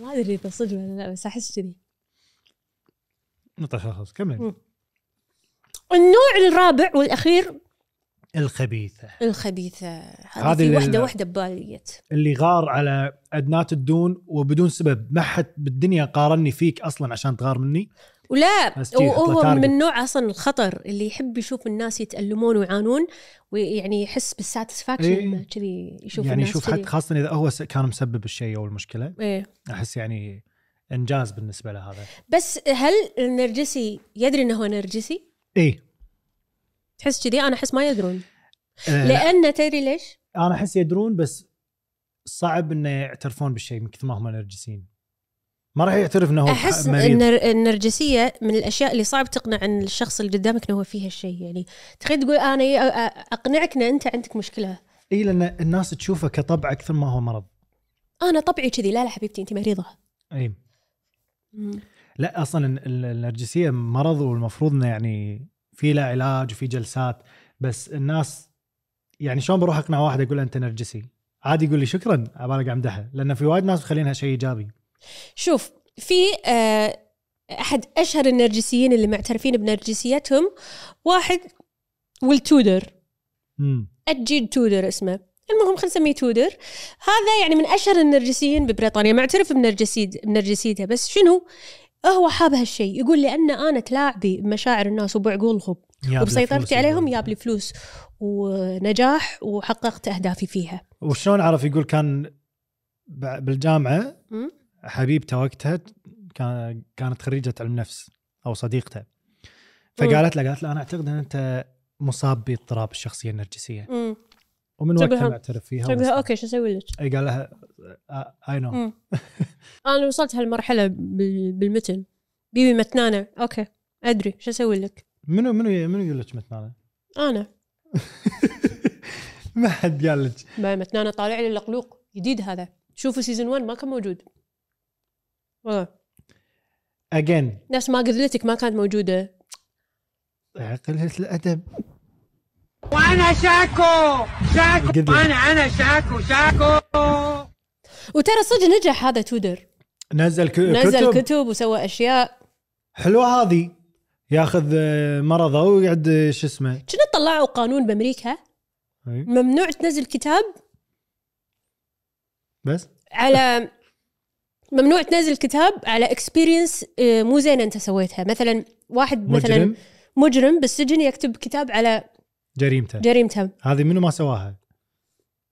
ما أدري إذا صدق ولا لا بس أحس كذي. نطيح خلاص كمل. النوع الرابع والأخير الخبيثة. الخبيثة. هذه في وحده وحده ببالي جت اللي غار على ادنات الدون وبدون سبب. ما حد بالدنيا قارني فيك أصلا عشان تغار مني. ولا وهو. من نوع أصلا الخطر اللي يحب يشوف الناس يتألمون ويعانون ويعني يحس بالساتسفاكشن إيه. كذي يشوف يعني الناس يشوف. حد خاصة إذا هو كان مسبب الشيء أو المشكلة إيه أحس يعني إنجاز بالنسبة له هذا بس هل النرجسي يدري إنه هو نرجسي؟ اي تحس كذي أنا أحس ما يدرون لا. لأن تدري ليش؟ أنا أحس يدرون بس صعب إنه يعترفون بالشيء من كثر ما هم نرجسيين ما راح يعترف إنه هو أحس مريض. النرجسيه من الأشياء اللي صعب تقنع عن الشخص اللي قدامك إنه هو فيه هالشيء يعني تخيل تقول أنا اقنعك ان أنت عندك مشكلة. إي لأن الناس تشوفه كطبع أكثر ما هو مرض. أنا طبعي كذي لا لا حبيبتي أنت مريضة. إي. لا أصلا ال- ال- النرجسية مرض والمفروض إنه يعني في له علاج وفي جلسات بس الناس يعني شلون بروح أقنع واحد أقول أنت نرجسي؟ عادي يقول لي شكرا عبالي قاعد أمدحه لأن في وايد ناس مخلينها شيء إيجابي. شوف في آه، أحد أشهر النرجسيين اللي معترفين بنرجسيتهم واحد ويل تودر. امم أجيد تودر اسمه. المهم خلينا نسميه تودر. هذا يعني من أشهر النرجسيين ببريطانيا معترف بنرجسيد بنرجسيته. بس شنو؟ هو حاب هالشيء. يقول لأن أنا تلاعبي بمشاعر الناس وبعقولهم وبسيطرتي عليهم جاب لي فلوس ونجاح وحققت أهدافي فيها. وشلون عرف يقول كان بالجامعة. حبيبته وقتها كان كانت خريجة علم نفس أو صديقته فقالت له قالت له أنا أعتقد إن أنت مصاب باضطراب الشخصية النرجسية. مم. ومن وقتها معترف فيها تقول لها ومس- okay شو أسوي لك؟ إي قال لها I know. أنا وصلت هالمرحلة بال- بالمتن. baby متنانة. okay أدري. شو أسوي لك؟ منو منو منو يقول لك متنانة؟ أنا. ما حد قال لك. متنانة طالع لي لقلوق جديد هذا. شوفوا season 1 ما كان موجود. والله. اجين نفس ما قلت ما كانت موجودة. قلة الأدب. وأنا شاكو شاكو. قدر. أنا أنا شاكو شاكو. وترى صدق نجح هذا تودر. نزل ك- نزل كتب. كتب وسوى أشياء. حلوة هذه. ياخذ آه، مرضه ويقعد آه، شو اسمه؟ كنا طلعوا قانون بأمريكا. أي. ممنوع تنزل كتاب بس؟ على ممنوع تنزل كتاب على اكسبيرينس مو زينه انت سويتها. مثلا واحد مثلا مجرم؟ مجرم بالسجن يكتب كتاب على جريمته. جريمته. هذه منو ما سواها؟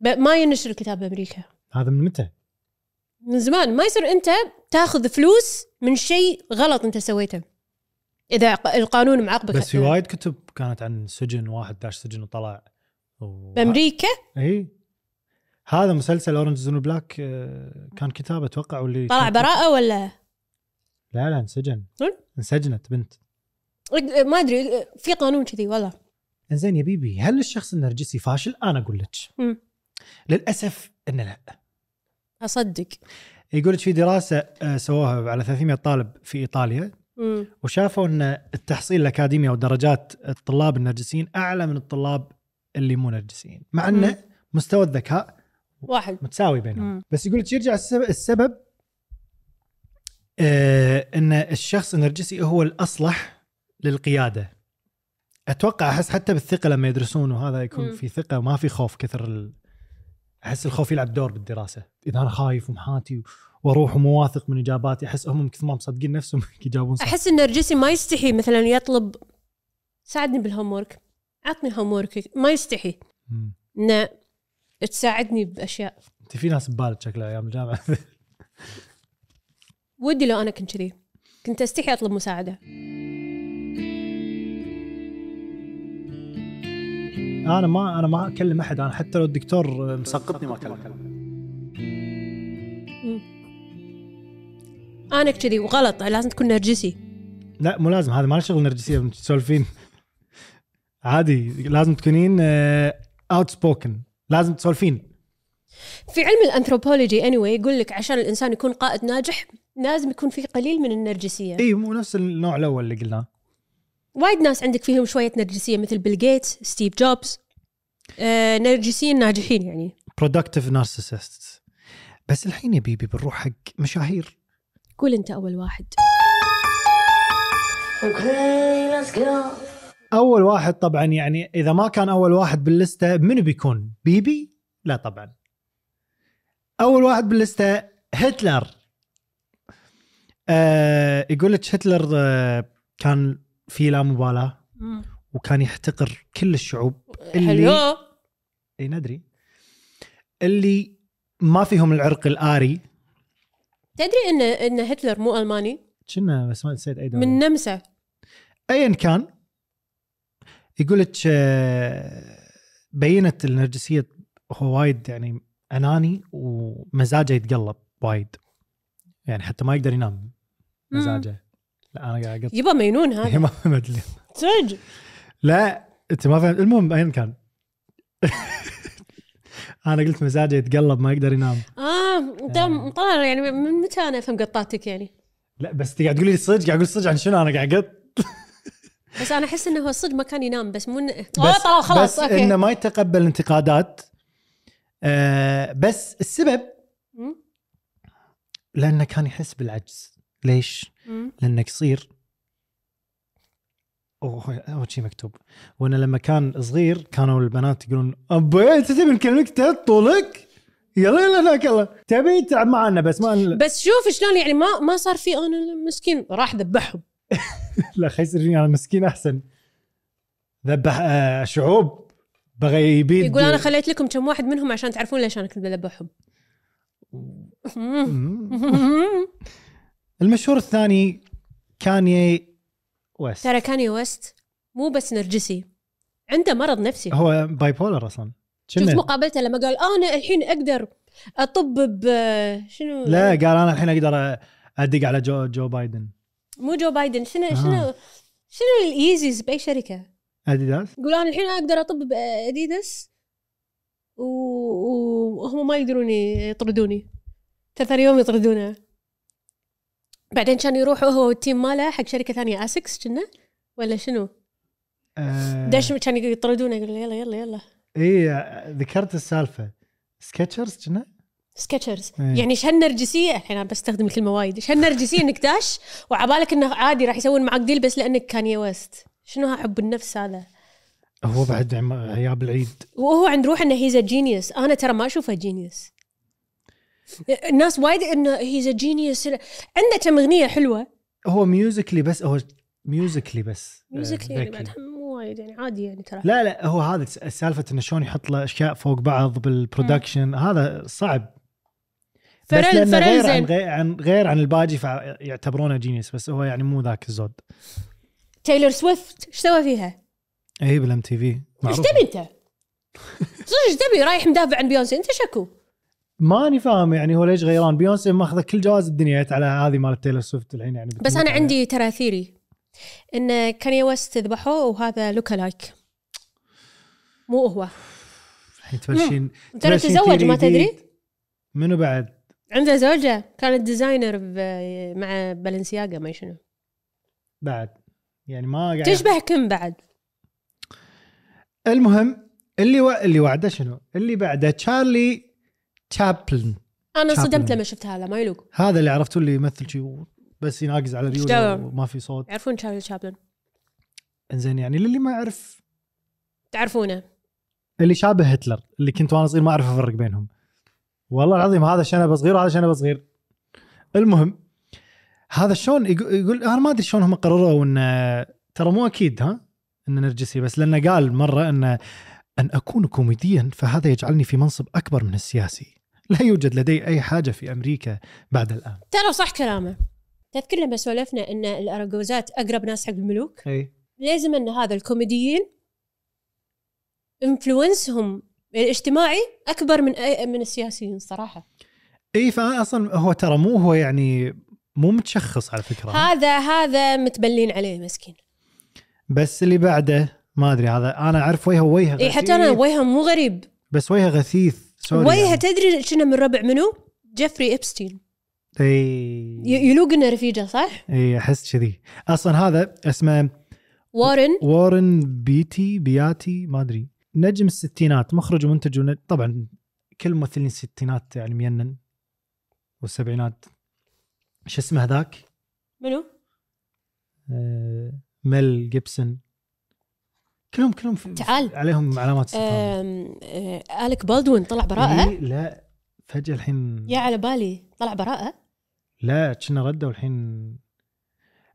ما ينشر الكتاب بأمريكا. هذا من متى؟ من زمان. ما يصير انت تاخذ فلوس من شيء غلط انت سويته إذا القانون معاقبك بس في. وايد كتب كانت عن سجن واحد داش سجن وطلع و... بأمريكا؟ إي. هذا مسلسل Orange Is the New Black كان كتاب أتوقع واللي طلع براءة ولا لا لا انسجن هل؟ انسجنت بنت ما أدري في قانون كذي والله إنزين يا baby هل الشخص النرجسي فاشل؟ أنا أقول لك. للأسف إنه لا أصدق يقول لك في دراسة آه، سووها على 300 طالب في إيطاليا مم. وشافوا إن التحصيل الأكاديمي أو درجات الطلاب النرجسيين أعلى من الطلاب اللي مو نرجسيين مع. انه مستوى الذكاء واحد متساوي بينهم مم. بس يقول لك يرجع السبب, السبب آه إن الشخص النرجسي هو الأصلح للقيادة أتوقع أحس حتى بالثقة لما يدرسون وهذا يكون مم. في ثقة وما في خوف كثر ال... أحس الخوف يلعب دور بالدراسة إذا أنا خايف ومحاتي وأروح ومو واثق من إجاباتي أحس هم كثر ما مصدقين نفسهم يجاوبون صح أحس النرجسي ما يستحي مثلا يطلب ساعدني بالهوم ورك عطني هوم ما يستحي. إنه تساعدني بأشياء؟ أنت في ناس ببالك شكلها أيام الجامعة. ودي لو أنا كنت كذي. كنت أستحي أطلب مساعدة. أنا ما أنا ما أكلم أحد. أنا حتى لو الدكتور مسقطني ما أكلم. أنا كذي وغلط. لازم تكون نرجسي. لا مو لازم. هذا ما له شغل نرجسية. تسولفين عادي. لازم تكونين outspoken لازم تسولفين. في علم الأنثروبولوجي anyway يقول لك عشان الإنسان يكون قائد ناجح لازم يكون فيه قليل من النرجسية. اي مو نفس النوع الأول اللي قلناه. وايد ناس عندك فيهم شوية نرجسية مثل بيل جيتس ستيف جوبز آه نرجسيين ناجحين يعني. برودكتيف نارسيسست بس الحين يا بيبي بنروح حق مشاهير. قول أنت أول واحد. أول واحد طبعا يعني إذا ما كان أول واحد باللستة منو بيكون؟ بيبي؟ لا طبعا. أول واحد باللستة هتلر. آه يقول لك هتلر آه كان في لا مبالاة وكان يحتقر كل الشعوب. اللي حلو إي ندري. اللي ما فيهم العرق الآري. تدري إن إن هتلر مو ألماني؟ كنا بس ما نسيت أي دولة. من نمسا. ايا كان. يقول لك آه، بينت النرجسية هو وايد يعني أناني ومزاجه يتقلب وايد. يعني حتى ما يقدر ينام مزاجه. لا أنا قاعد اقط يبا مينون هذا. ما فهمت لي صدق. لا أنت ما فهمت. المهم ايا كان؟ أنا قلت مزاجه يتقلب ما يقدر ينام. آه انت مطلع يعني من متى أنا أفهم قطاتك يعني؟ لا بس انت قاعد تقولي لي صدق قاعد أقول صدق عن شنو أنا قاعد اقط بس أنا أحس إنه هو صدق ما كان ينام بس مو بس آه، طلع خلاص بس أوكي. إنه ما يتقبل انتقادات آه بس السبب. لأنه كان يحس بالعجز. ليش؟ لأنه قصير. هو شيء مكتوب. وأنا لما كان صغير كانوا البنات يقولون أبوي أنت تبي نكلمك؟ طولك يلا يلا هناك يلا. تبي تلعب معنا بس ما بس شوف شلون يعني ما ما صار في أنا مسكين راح ذبحهم. لا خي يصير فيني أنا مسكين أحسن. ذبح آه شعوب. بغى يبيد يقول أنا خليت لكم كم واحد منهم عشان تعرفون ليش أنا كنت بذبحهم. المشهور الثاني كاني ويست. ترى كاني ويست مو بس نرجسي عنده مرض نفسي. هو bipolar أصلا شفت مقابلته لما قال أنا الحين أقدر أطب ب شنو؟ لا قال أنا الحين أقدر أدق على جو جو بايدن. مو جو بايدن شنو آه. شنو شنو ال Yeezys by شركة؟ أديداس؟ يقول أنا الحين أقدر أطب باديداس وهم ما يقدرون يطردوني. ثلاث يوم يطردونه. بعدين كان يروح هو وال team ماله حق شركة ثانية اسكس كنا؟ ولا شنو؟ آه. داش كان يطردونه يقول يلا يلا يلا. اي ذكرت السالفة. سكتشرز كنا؟ سكتشرز إيه. يعني إيش هالنرجسيه الحين أنا بستخدم الكلمة وايد. إيش هالنرجسيه إنك داش؟ وعبالك إنه عادي راح يسوون معك deal بس لأنك كاني ويست شنو هالحب النفس هذا؟ هو بعد غياب العيد. وهو عند روح إنه he's genius أنا ترى ما أشوفه genius الناس وايد إنه he's genius عنده كم أغنية حلوة. هو musically بس هو musically بس. music يعني. بعد مو وايد يعني عادي يعني ترى. لا لا هو هذا سالفة إنه شلون يحط له أشياء فوق بعض بال production هذا صعب. لأنه فرل غير عن غير عن غير عن الباجي فيعتبرونه genius بس هو يعني مو ذاك الزود تايلور سويفت إيش سوى فيها؟ اي بال MTV إيش تبي أنت؟ صدق إيش تبي رايح مدافع عن بيونسي أنت شكو ماني فاهم يعني هو ليش غيران بيونسي ماخذة كل جوائز الدنيا على هذه مالت تايلور سويفت الحين يعني بس أنا. عندي ترى theory إن كاني ويست ذبحوه وهذا lookalike مو هو الحين تبلشين ترى تزوج ما. تدري؟ منو بعد؟ عنده زوجة كانت designer مع بالنسياغا ما شنو. بعد. يعني ما قاعد تشبه كم بعد؟ المهم اللي و... اللي وعده شنو؟ اللي بعده تشارلي تشابلن أنا شابلن. صدمت لما شفت هذا ما يلوق. هذا اللي عرفتوا اللي يمثل شيء بس يناقز على ريوله؟ وما في صوت. يعرفون تشارلي شابلن إنزين يعني للي ما يعرف تعرفونه. اللي شابه هتلر اللي كنت وأنا صغير ما أعرف أفرق بينهم. والله العظيم هذا شنب صغير وهذا شنب صغير المهم هذا شلون يقول, أنا ما أدري شلون هم قرروا إن ترى مو أكيد ها انه نرجسي بس لأنه قال مرة إن أن أكون كوميديا فهذا يجعلني في منصب أكبر من السياسي. لا يوجد لدي أي حاجة في أمريكا بعد الآن. ترى صح كلامه. تذكر لما سولفنا إن الأراجوزات أقرب ناس حق الملوك؟ أي. لازم إن هذا الكوميديين influence هم الاجتماعي أكبر من أي من السياسيين صراحة. إي أصلا هو ترى مو هو يعني مو متشخص على فكرة. هذا هذا متبلين عليه مسكين. بس اللي بعده ما أدري هذا أنا أعرف وجهه وجهه إي حتى أنا وجهه مو غريب. بس وجهه غثيث sorry وجهه يعني. تدري شنو من ربع منو؟ جيفري ابستين إي. يلوق إنه رفيجة صح؟ إي أحس كذي. أصلا هذا اسمه وارن. وارن بيتي بياتي ما أدري. نجم الستينات مخرج ومنتج ون... طبعا كل ممثلين الستينات يعني مينن والسبعينات. شو اسمه هذاك؟ منو؟ آه ميل جيبسون. كلهم كلهم في... تعال. عليهم علامات استفهام. آه، الك بالدوين طلع براءة؟ إيه، لا فجأة الحين. يا على بالي طلع براءة؟ لا كنا ردوا الحين.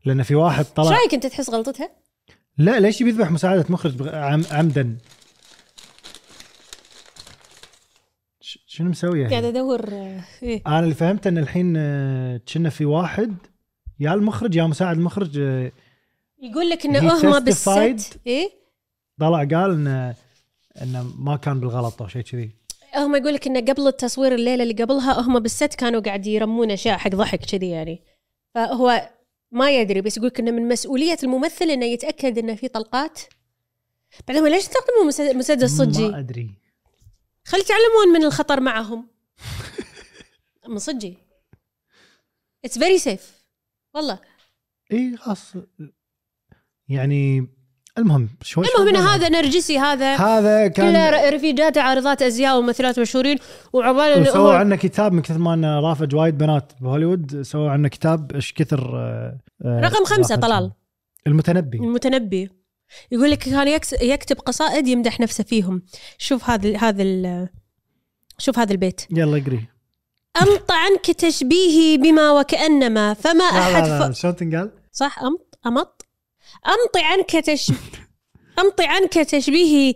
لأن في واحد إيش طلع رأيك أنت تحس غلطتها؟ لا ليش بيذبح مساعدة مخرج بغ- عم... عمدا؟ شنو مسوي قاعد يعني؟ أدور آه، إيه. أنا اللي فهمت إن الحين آه، كنا في واحد يا المخرج يا مساعد المخرج آه، يقول لك إنه testified. بالست إيه طلع قال انه انه ما كان بالغلط أو شيء كذي هم يقول لك انه قبل التصوير الليلة اللي قبلها هم بالست كانوا قاعد يرمون أشياء حق ضحك كذي يعني فهو ما يدري بس يقول لك إنه من مسؤولية الممثل إنه يتأكد إنه في طلقات بعدين ليش تستخدموا مسد- مسدس ما صجي؟ أدري خلي يتعلمون من الخطر معهم. من صجي it's very safe والله. إي خلاص. يعني المهم شوي المهم إن هذا نرجسي هذا هذا كان كله رفيجات عارضات أزياء وممثلات مشهورين وسووا هو عنه كتاب من كثر ما انه رافج وايد بنات بهوليوود. سووا عنه كتاب إيش كثر آه، آه، رقم خمسة رافج. طلال. المتنبي. المتنبي. يقول لك كان يكتب قصائد يمدح نفسه فيهم. شوف هذا هذا شوف هذا البيت. يلا اقري. أمط عنك تشبيهي بما وكأنما فما لا أحد لا لا ف... شلون تنقال؟ صح أمط أمط؟ أمطي عنك تش أمطي عنك تشبيهي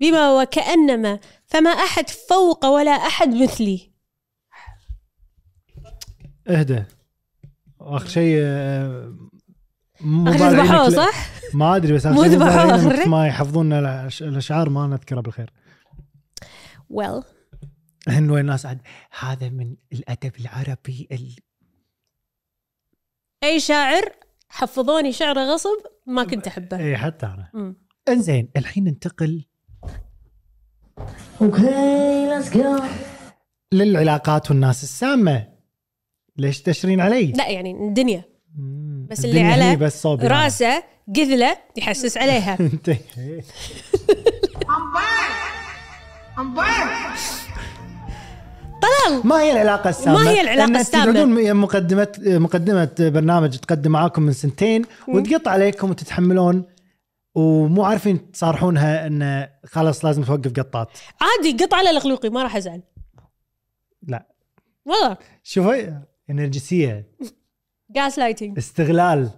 بما وكأنما فما أحد فوق ولا أحد مثلي. اهدى. اخر شيء آه، مو صح؟ ما أدري بس شيء؟ ما يحفظون الأشعار ما نذكره بالخير well انه الناس عاد هذا من الأدب العربي ال... أي شاعر حفظوني شعر غصب ما كنت أحبه إي حتى أنا. إنزين الحين ننتقل Okay, let's go. للعلاقات والناس السامة ليش تشرين علي؟ لا يعني الدنيا. بس اللي على بس أنا. راسه قذلة يحسس عليها. طلال! ما هي العلاقة السامة؟ ما هي العلاقة لأن السامة؟ تقعدون مقدمه مقدمة برنامج تقدم معاكم من سنتين وتقط عليكم وتتحملون ومو عارفين تصارحونها انه خلاص لازم توقف قطات. عادي قط على الخلوقي ما راح أزعل. لا. والله. شوفي انرجسيه جاس لايتنج استغلال.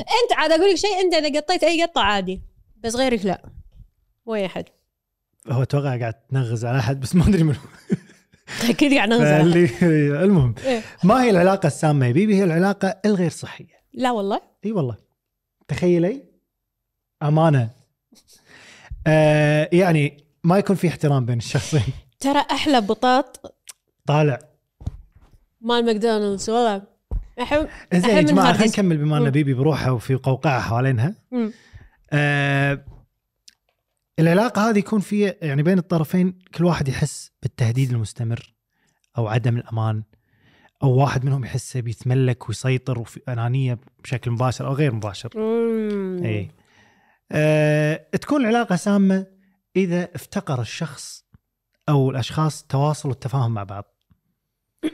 انت عاد أقول لك شيء انت إذا قطيت أي قطة عادي بس غيرك لا. مو اي أحد؟ هو أتوقع قاعد تنغز على أحد بس ما أدري منو. أكيد قاعد نغزل فاللي المهم إيه. ما هي العلاقة السامة يا بيبي؟ هي العلاقة الغير صحية. لا والله. إي والله. تخيلي. أمانة. آه يعني ما يكون في احترام بين الشخصين. ترى أحلى بطاط طالع. مال ماكدونالدز والله. احب زين يا جماعة. خلينا نكمل بما أن. بيبي بروحها وفي قوقعة حوالينها. آه العلاقة هذه يكون في يعني بين الطرفين كل واحد يحس بالتهديد المستمر أو عدم الأمان أو واحد منهم يحس بيتملك ويسيطر وفي أنانية بشكل مباشر أو غير مباشر مم. اي آه تكون العلاقة سامة إذا افتقر الشخص أو الأشخاص تواصل والتفاهم مع بعض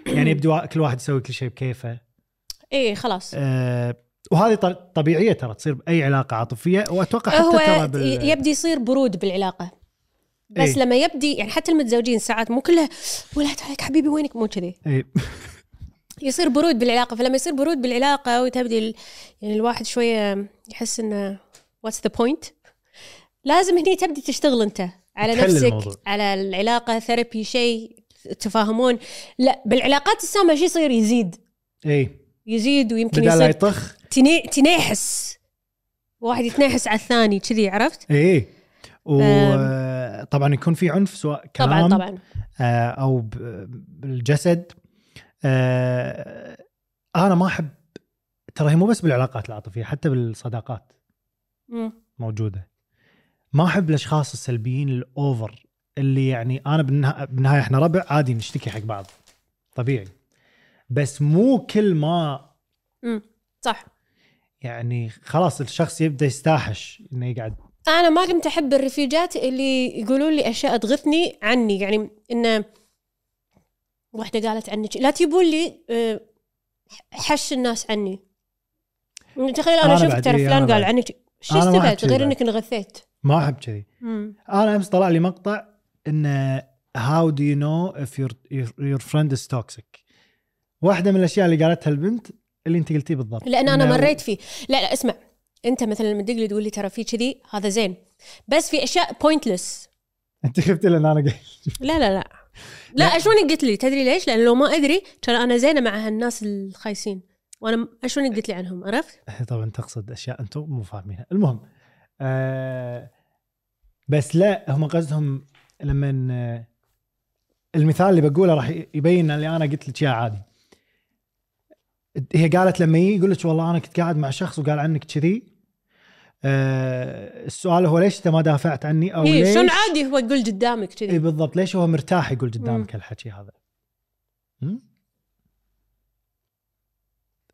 يعني يبدو كل واحد يسوي كل شيء بكيفه إيه خلاص. آه وهذه طبيعية ترى تصير بأي علاقة عاطفية وأتوقع حتى هو ترى بال... يبدي يصير برود بالعلاقة. بس إيه. لما يبدي يعني حتى المتزوجين ساعات مو كلها ولات عليك حبيبي وينك؟ مو كذي. إيه. يصير برود بالعلاقة. فلما يصير برود بالعلاقة وتبدي ال... يعني الواحد شوية يحس إنه what's the point لازم هني تبدي تشتغل أنت على نفسك الموضوع. على العلاقة therapy شيء تفاهمون. لا بالعلاقات السامة شو يصير يزيد. اي يزيد ويمكن يصير يطخ. تني... تنحس واحد يتنحس على الثاني كذي عرفت؟ إيه وطبعا يكون في عنف سواء كلام طبعا. طبعا آه، أو بالجسد. آه، أنا ما أحب ترى هي مو بس بالعلاقات العاطفية حتى بالصداقات. موجودة. ما أحب الأشخاص السلبيين الأوفر اللي يعني أنا بالنها- بالنهاية إحنا ربع عادي نشتكي حق بعض. طبيعي. بس مو كل ما مم. صح. يعني خلاص الشخص يبدأ يستاحش إنه يقعد. أنا ما كنت أحب الرفيجات اللي يقولون لي أشياء تغثني عني يعني انه واحدة قالت عنك لا تجيبون لي آه، حش الناس عني. تخيل أنا, أنا شفت ترى إيه، فلان قال. عنك شو استفدت؟ غير. إنك انغثيت ما أحب كذي. أنا أمس طلع لي مقطع انه how do you know if your your friend is toxic واحدة من الأشياء اللي قالتها البنت اللي أنت قلتيه بالضبط. لأن أنا مريت فيه. لا لا اسمع. أنت مثلا لما تدق لي تقول لي ترى في كذي هذا زين. بس في أشياء pointless أنت خفت لأن أنا قلت لا لا لا. لا اشونك قلت لي؟ تدري ليش؟ لأن لو ما أدري كان أنا زينة مع هالناس الخايسين. وأنا اشونك قلت لي عنهم عرفت؟ طبعا تقصد أشياء أنتم مو فاهمينها. المهم آه بس لا هم قصدهم لما آه، المثال اللي بقوله راح يبين اللي أنا قلت لك إياه عادي. هي قالت لما يجي يقول لك والله أنا كنت قاعد مع شخص وقال عنك كذي آه السؤال هو ليش أنت ما دافعت عني أو إيه ليش؟ شلون عادي هو يقول قدامك اي كذي بالضبط. ليش هو مرتاح يقول. قدامك هالحكي هذا?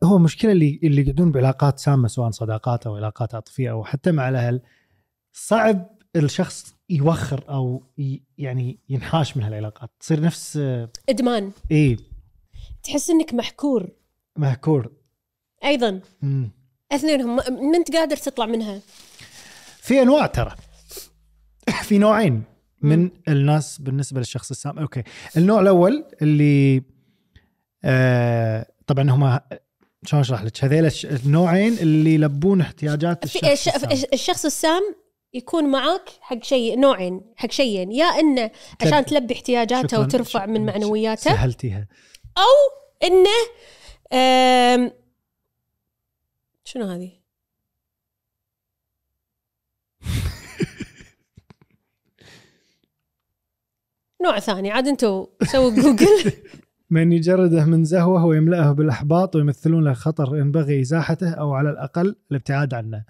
هو مشكلة اللي اللي يقعدون بعلاقات سامة سواء صداقات أو علاقات عاطفية أو حتى مع الأهل صعب الشخص يوخر أو يعني ينحاش من هالعلاقات. تصير نفس آه، إدمان. إيه. تحس إنك محكور. مهكور. أيضا. مم. اثنينهم. ما انت قادر تطلع منها؟ في أنواع ترى. في نوعين من الناس بالنسبة للشخص السام. أوكي. النوع الأول اللي آه طبعا هم شلون أشرح لك؟ هذيل النوعين اللي يلبون احتياجات الشخص الش- السام. الشخص السام يكون معاك حق شيء نوعين حق شيئين. يا إنه عشان تلبي احتياجاته. وترفع من معنوياته سهلتيها. إنه آم، شنو هذه؟ نوع ثاني عاد أنتم سووا جوجل من يجرده من زهوة ويملأه بالإحباط ويمثلون له خطر ينبغي إزاحته أو على الأقل الابتعاد عنه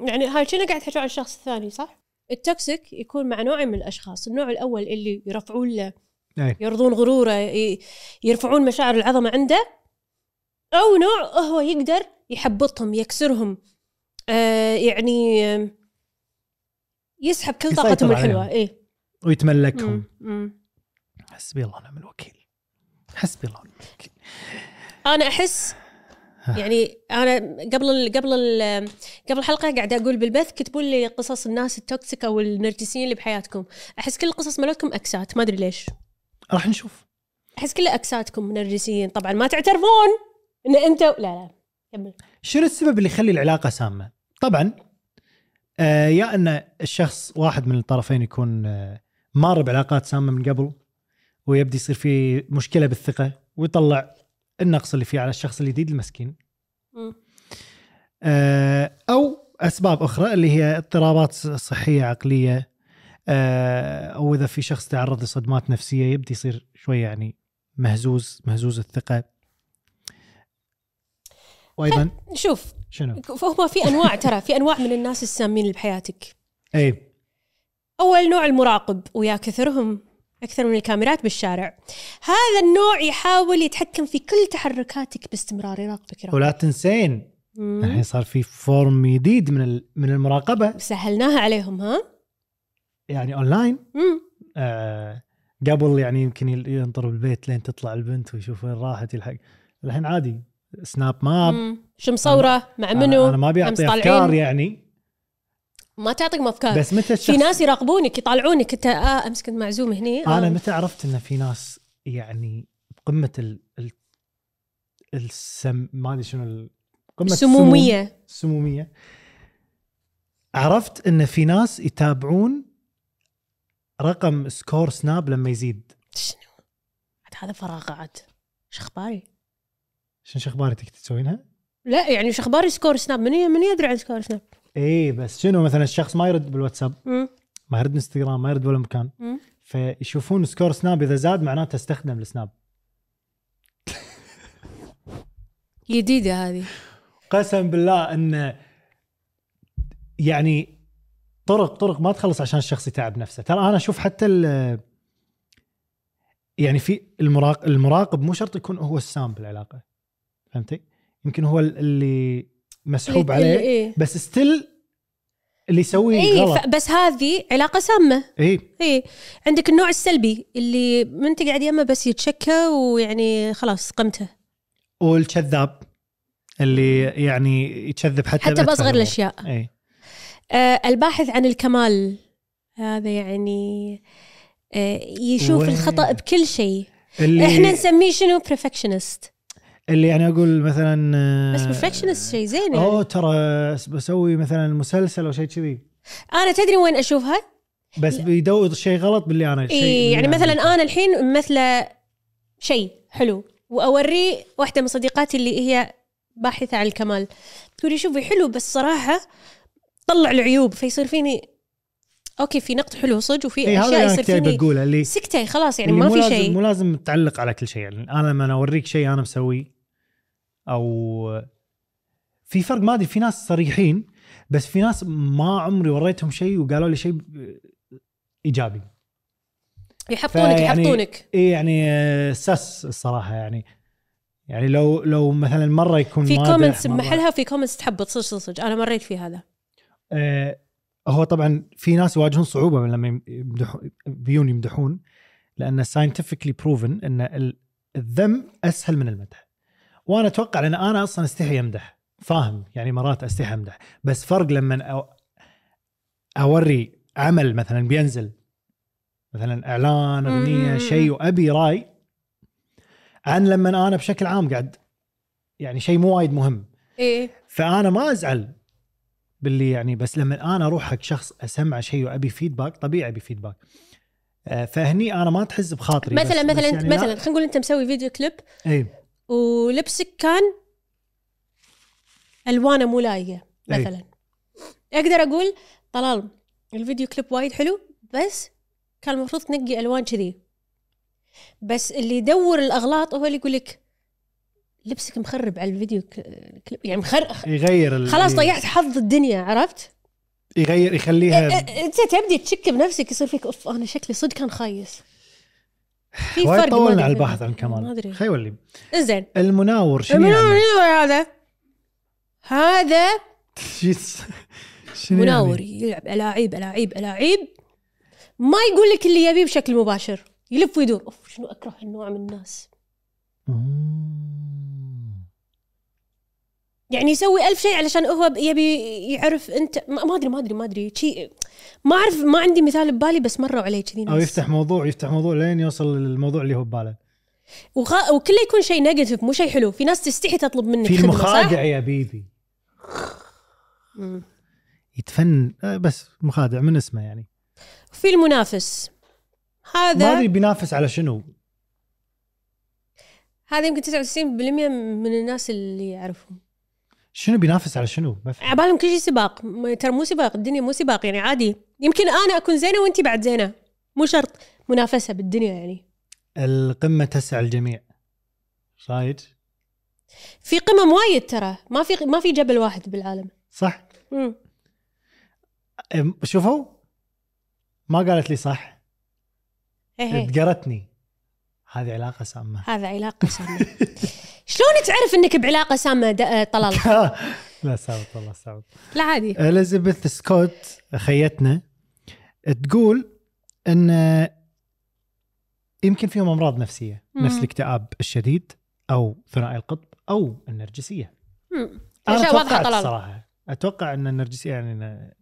يعني هاي كنا قاعد تحكي عن الشخص الثاني صح؟ ال toxic يكون مع نوعين من الأشخاص، النوع الأول اللي يرفعون له أي. يرضون غروره يرفعون مشاعر العظمة عنده أو نوع هو يقدر يحبطهم يكسرهم. آه يعني آه، يسحب كل طاقتهم الحلوة. إيه. ويتملكهم. مم، مم. حسبي الله ونعم الوكيل. حسبي الله ونعم الوكيل. أنا أحس يعني أنا قبل ال قبل ال قبل الحلقة قاعدة أقول بالبث كتبوا لي قصص الناس التوكسيك أو النرجسيين اللي بحياتكم. أحس كل القصص مالتكم أكسات ما أدري ليش. راح نشوف. أحس كلها أكساتكم نرجسيين. طبعا ما تعترفون! إن أنتم لا لا كمل شنو السبب اللي يخلي العلاقة سامة؟ طبعا آه يا أن الشخص واحد من الطرفين يكون آه مار بعلاقات سامة من قبل ويبدي يصير في مشكلة بالثقة ويطلع النقص اللي فيه على الشخص الجديد المسكين. آه أو أسباب أخرى اللي هي اضطرابات صحية عقلية آه أو إذا في شخص تعرض لصدمات نفسية يبدي يصير شوية يعني مهزوز مهزوز الثقة وأيضا شوف شنو؟ فهو في أنواع ترى في أنواع من الناس السامين اللي بحياتك اي أول نوع المراقب ويا كثرهم أكثر من الكاميرات بالشارع. هذا النوع يحاول يتحكم في كل تحركاتك باستمرار يراقبك يراقبك ولا تنسين. الحين صار في فورم جديد من من المراقبة. سهلناها عليهم ها؟ يعني اونلاين. آه قبل يعني يمكن ينطر بالبيت لين تطلع البنت ويشوف وين راحت يلحق. الحين عادي. Snap Map مم. شو مصورة؟ مع منو؟ أنا ما طالعين. أفكار يعني. ما تعطيك أفكار. بس متى الشخص في ناس يراقبونك يطالعونك انت آه أمس كنت معزوم هني. آه. أنا متى عرفت إن في ناس يعني قمة ال, ال السم ما أدري شنو ال- قمة السموم- سمومية. السموميه عرفت إن في ناس يتابعون رقم score سناب لما يزيد. شنو؟ عاد هذا فراغ عاد. إيش أخباري؟ شنو شو أخبارك تسوينها؟ لا يعني شو أخبار score سناب من من يدري عن سكور سناب اي بس شنو مثلا الشخص ما يرد بالواتساب مم. ما يرد انستغرام ما يرد ولا مكان مم. فيشوفون score سناب إذا زاد معناته استخدم السناب جديدة هذه قسم بالله إن يعني طرق طرق ما تخلص عشان الشخص يتعب نفسه ترى أنا أشوف حتى ال يعني في المراقب المراقب مو شرط يكون هو السام بالعلاقه فهمتي؟ يمكن هو اللي مسحوب اللي- عليه إيه. بس still اللي يسويه اي غلط. بس هذه علاقة سامة. اي اي عندك النوع السلبي اللي من تقعد يمه بس يتشكى ويعني خلاص قمته. والكذاب اللي يعني يكذب حتى حتى بأصغر. الأشياء. اي آه الباحث عن الكمال. هذا يعني آه يشوف وين؟ الخطأ بكل شيء. اللي إحنا نسميه شنو؟ perfectionist. اللي يعني أقول مثلا آه، بس perfectionist شيء زين يعني. اوه ترى بسوي مثلا مسلسل أو شيء كذي. أنا تدري وين اشوفها؟ بس بيدور شيء غلط باللي أنا شيء إيه يعني مثلا أنا الحين ممثله شيء حلو واوريه واحدة من صديقاتي اللي هي باحثة عن الكمال. تقولي شوفي حلو بس صراحة طلع العيوب فيصير فيني أوكي في نقد حلو صدق وفي هذا أشياء أنا يصير فيني بقوله اللي سكتي خلاص يعني ما في شيء. مو لازم تعلق على كل شيء يعني أنا لما أوريك شيء أنا مسويه أو في فرق ما أدري في ناس صريحين بس في ناس ما عمري وريتهم شيء وقالوا لي شيء إيجابي. يحطونك فيعني- يحطونك اي يعني سس الصراحة يعني يعني لو لو مثلا مرة يكون في comments بمحلها وفي comments تحبط؟ صدق صدق أنا مريت في هذا. آه، هو طبعا في ناس يواجهون صعوبة لما يمدحون بيون يمدحون لأن scientifically proven إن ال- الذم أسهل من المدح. وأنا أتوقع لأن أنا أصلا أستحي أمدح. فاهم؟ يعني مرات أستحي أمدح. بس فرق لما أوري عمل مثلا بينزل. مثلا إعلان أغنية. شيء وأبي رأي. عن لما أنا بشكل عام قاعد. يعني شيء مو وايد مهم. إيه. فأنا ما أزعل باللي يعني بس لما أنا أروح حق شخص أسمع شيء وأبي feedback طبيعي أبي feedback آه، فهني أنا ما تحز بخاطري مثلا بس مثلا بس يعني لا- مثلا خلينا نقول أنت مسوي video clip. اي ولبسك كان ألوانه مو لايقة أي. مثلا أقدر أقول طلال الفيديو كليب وايد حلو بس كان المفروض تنقي ألوان كذي بس اللي يدور الأغلاط هو اللي يقول لك لبسك مخرب على الفيديو كليب يعني مخر... يغير خلاص ضيعت حظ الدنيا عرفت؟ يغير يخليها أ- إنت تبدي تشك بنفسك يصير فيك أوف أنا شكلي صدق كان خايس في فرق ما طولنا على. البحث عن ما الكمال أدري. خي ولي زين المناور شنو المناور يعني؟ هذا؟ هذا شنو مناور يعني؟ يلعب ألاعيب ألاعيب ألاعيب. ما يقول لك اللي يبيه بشكل مباشر. يلف ويدور. أوف شنو أكره هالنوع من الناس. يعني يسوي ألف شيء علشان هو يبي يعرف انت ما ما أدري ما أدري ما أدري. شيء ما أعرف ما عندي مثال ببالي بس مروا علي كذي أو يفتح موضوع يفتح موضوع لين يوصل للموضوع اللي هو بباله. وخ... وكله يكون شيء نيجاتيف مو شيء حلو. في ناس تستحي تطلب منك في؟ المخادع يا بيبي. مم. يتفن آه، بس مخادع من اسمه يعني. في المنافس. ما هذا أدري بينافس على شنو. هذا يمكن 99% من الناس اللي يعرفهم. شنو بينافس على شنو؟ ما عبالهم كل شيء سباق. ترى مو سباق الدنيا مو سباق يعني عادي. يمكن أنا أكون زينة وانت بعد زينة. مو شرط منافسة بالدنيا يعني. القمة تسع الجميع. صايد؟ في قمم وايد ترى. ما في ما في جبل واحد بالعالم. صح؟ مم. أم، شوفوا. ما قالت لي صح. هي هي. تقرتني. هذه علاقة سامة. هذا علاقة سامة. شلون تعرف إنك بعلاقة سامة طلال؟ لا سابط والله سابط لا عادي. إليزابيث سكوت خيتنا تقول إن يمكن فيهم أمراض نفسية مم. نفس الاكتئاب الشديد أو ثنائي القطب أو النرجسية مم. أنا طلال الصراحه أتوقع إن النرجسية يعني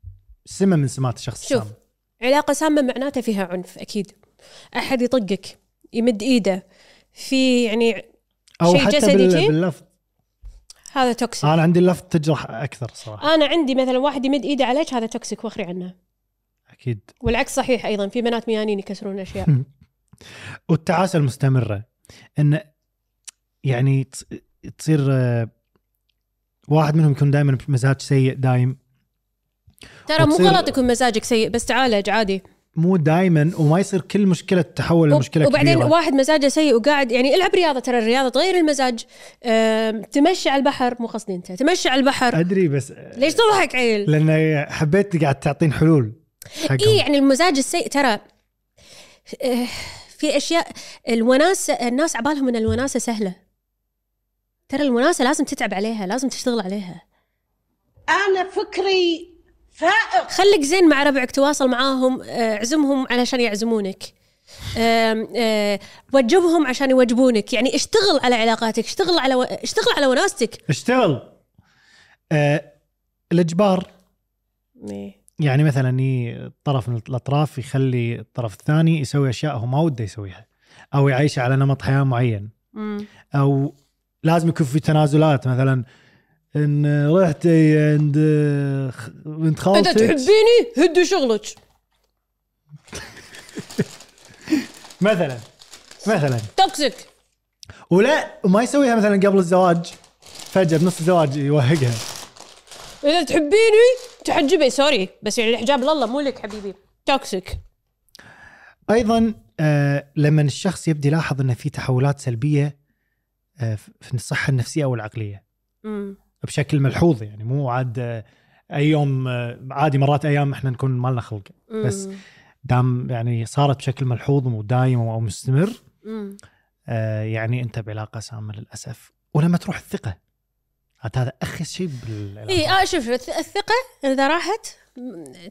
سمة من سمات الشخص شوف. السام علاقة سامة معناته فيها عنف أكيد أحد يطقك يمد إيده في يعني أو شيء حتى جسدي بال-؟ باللفظ هذا toxic أنا عندي اللفظ تجرح أكثر صراحة. أنا عندي مثلا واحد يمد إيده عليك هذا toxic وأخري عنه. أكيد. والعكس صحيح أيضا في بنات ميانين يكسرون أشياء. والتعاسة المستمرة إن يعني تصير آه، واحد منهم يكون دائما بمزاج سيء دايم. ترى مو غلط يكون مزاجك سيء بس تعالج عادي. مو دائما وما يصير كل مشكلة تتحول لمشكلة وبعدين كبيرة. واحد مزاجه سيء وقاعد يعني العب رياضة ترى الرياضة تغير المزاج. تمشي على البحر مو قصدي أنت تمشي على البحر. أدري بس ليش تضحك عيل؟ لأن حبيت قاعد تعطين حلول. اي يعني المزاج السيء ترى آه، في أشياء الوناسة الناس عبالهم إن الوناسة سهلة. ترى الوناسة لازم تتعب عليها لازم تشتغل عليها. أنا فكري فائق. خليك زين مع ربعك تواصل معاهم آه، اعزمهم علشان يعزمونك. آه، وجبهم عشان يوجبونك. يعني اشتغل على علاقاتك اشتغل على و... اشتغل على وناستك اشتغل. آه الإجبار. يعني مثلا طرف من الأطراف يخلي الطرف الثاني يسوي أشياء هو ما وده يسويها. أو يعيش على نمط حياة معين. مم. أو لازم يكون في تنازلات. مثلا إن رحتي عند بنت خالتك. تحبيني؟ هدي شغلك. مثلا مثلا. toxic ولا وما يسويها مثلا قبل الزواج. فجأة بنص الزواج يوهقها. إذا تحبيني تحجبي sorry بس يعني الحجاب لله مو لك حبيبي. toxic أيضا آه لما الشخص يبدي يلاحظ إن في تحولات سلبية آه في الصحة النفسية أو العقلية. مم. بشكل ملحوظ يعني مو عاد أي يوم عادي مرات أيام إحنا نكون ما لنا خلق. بس. دام يعني صارت بشكل ملحوظ ودايم أو مستمر. آه يعني أنت بعلاقة سامة للأسف. ولما تروح الثقة. عاد هذا اخس شيء بالعلاقة. اي آه شوف الث- الثقة إذا راحت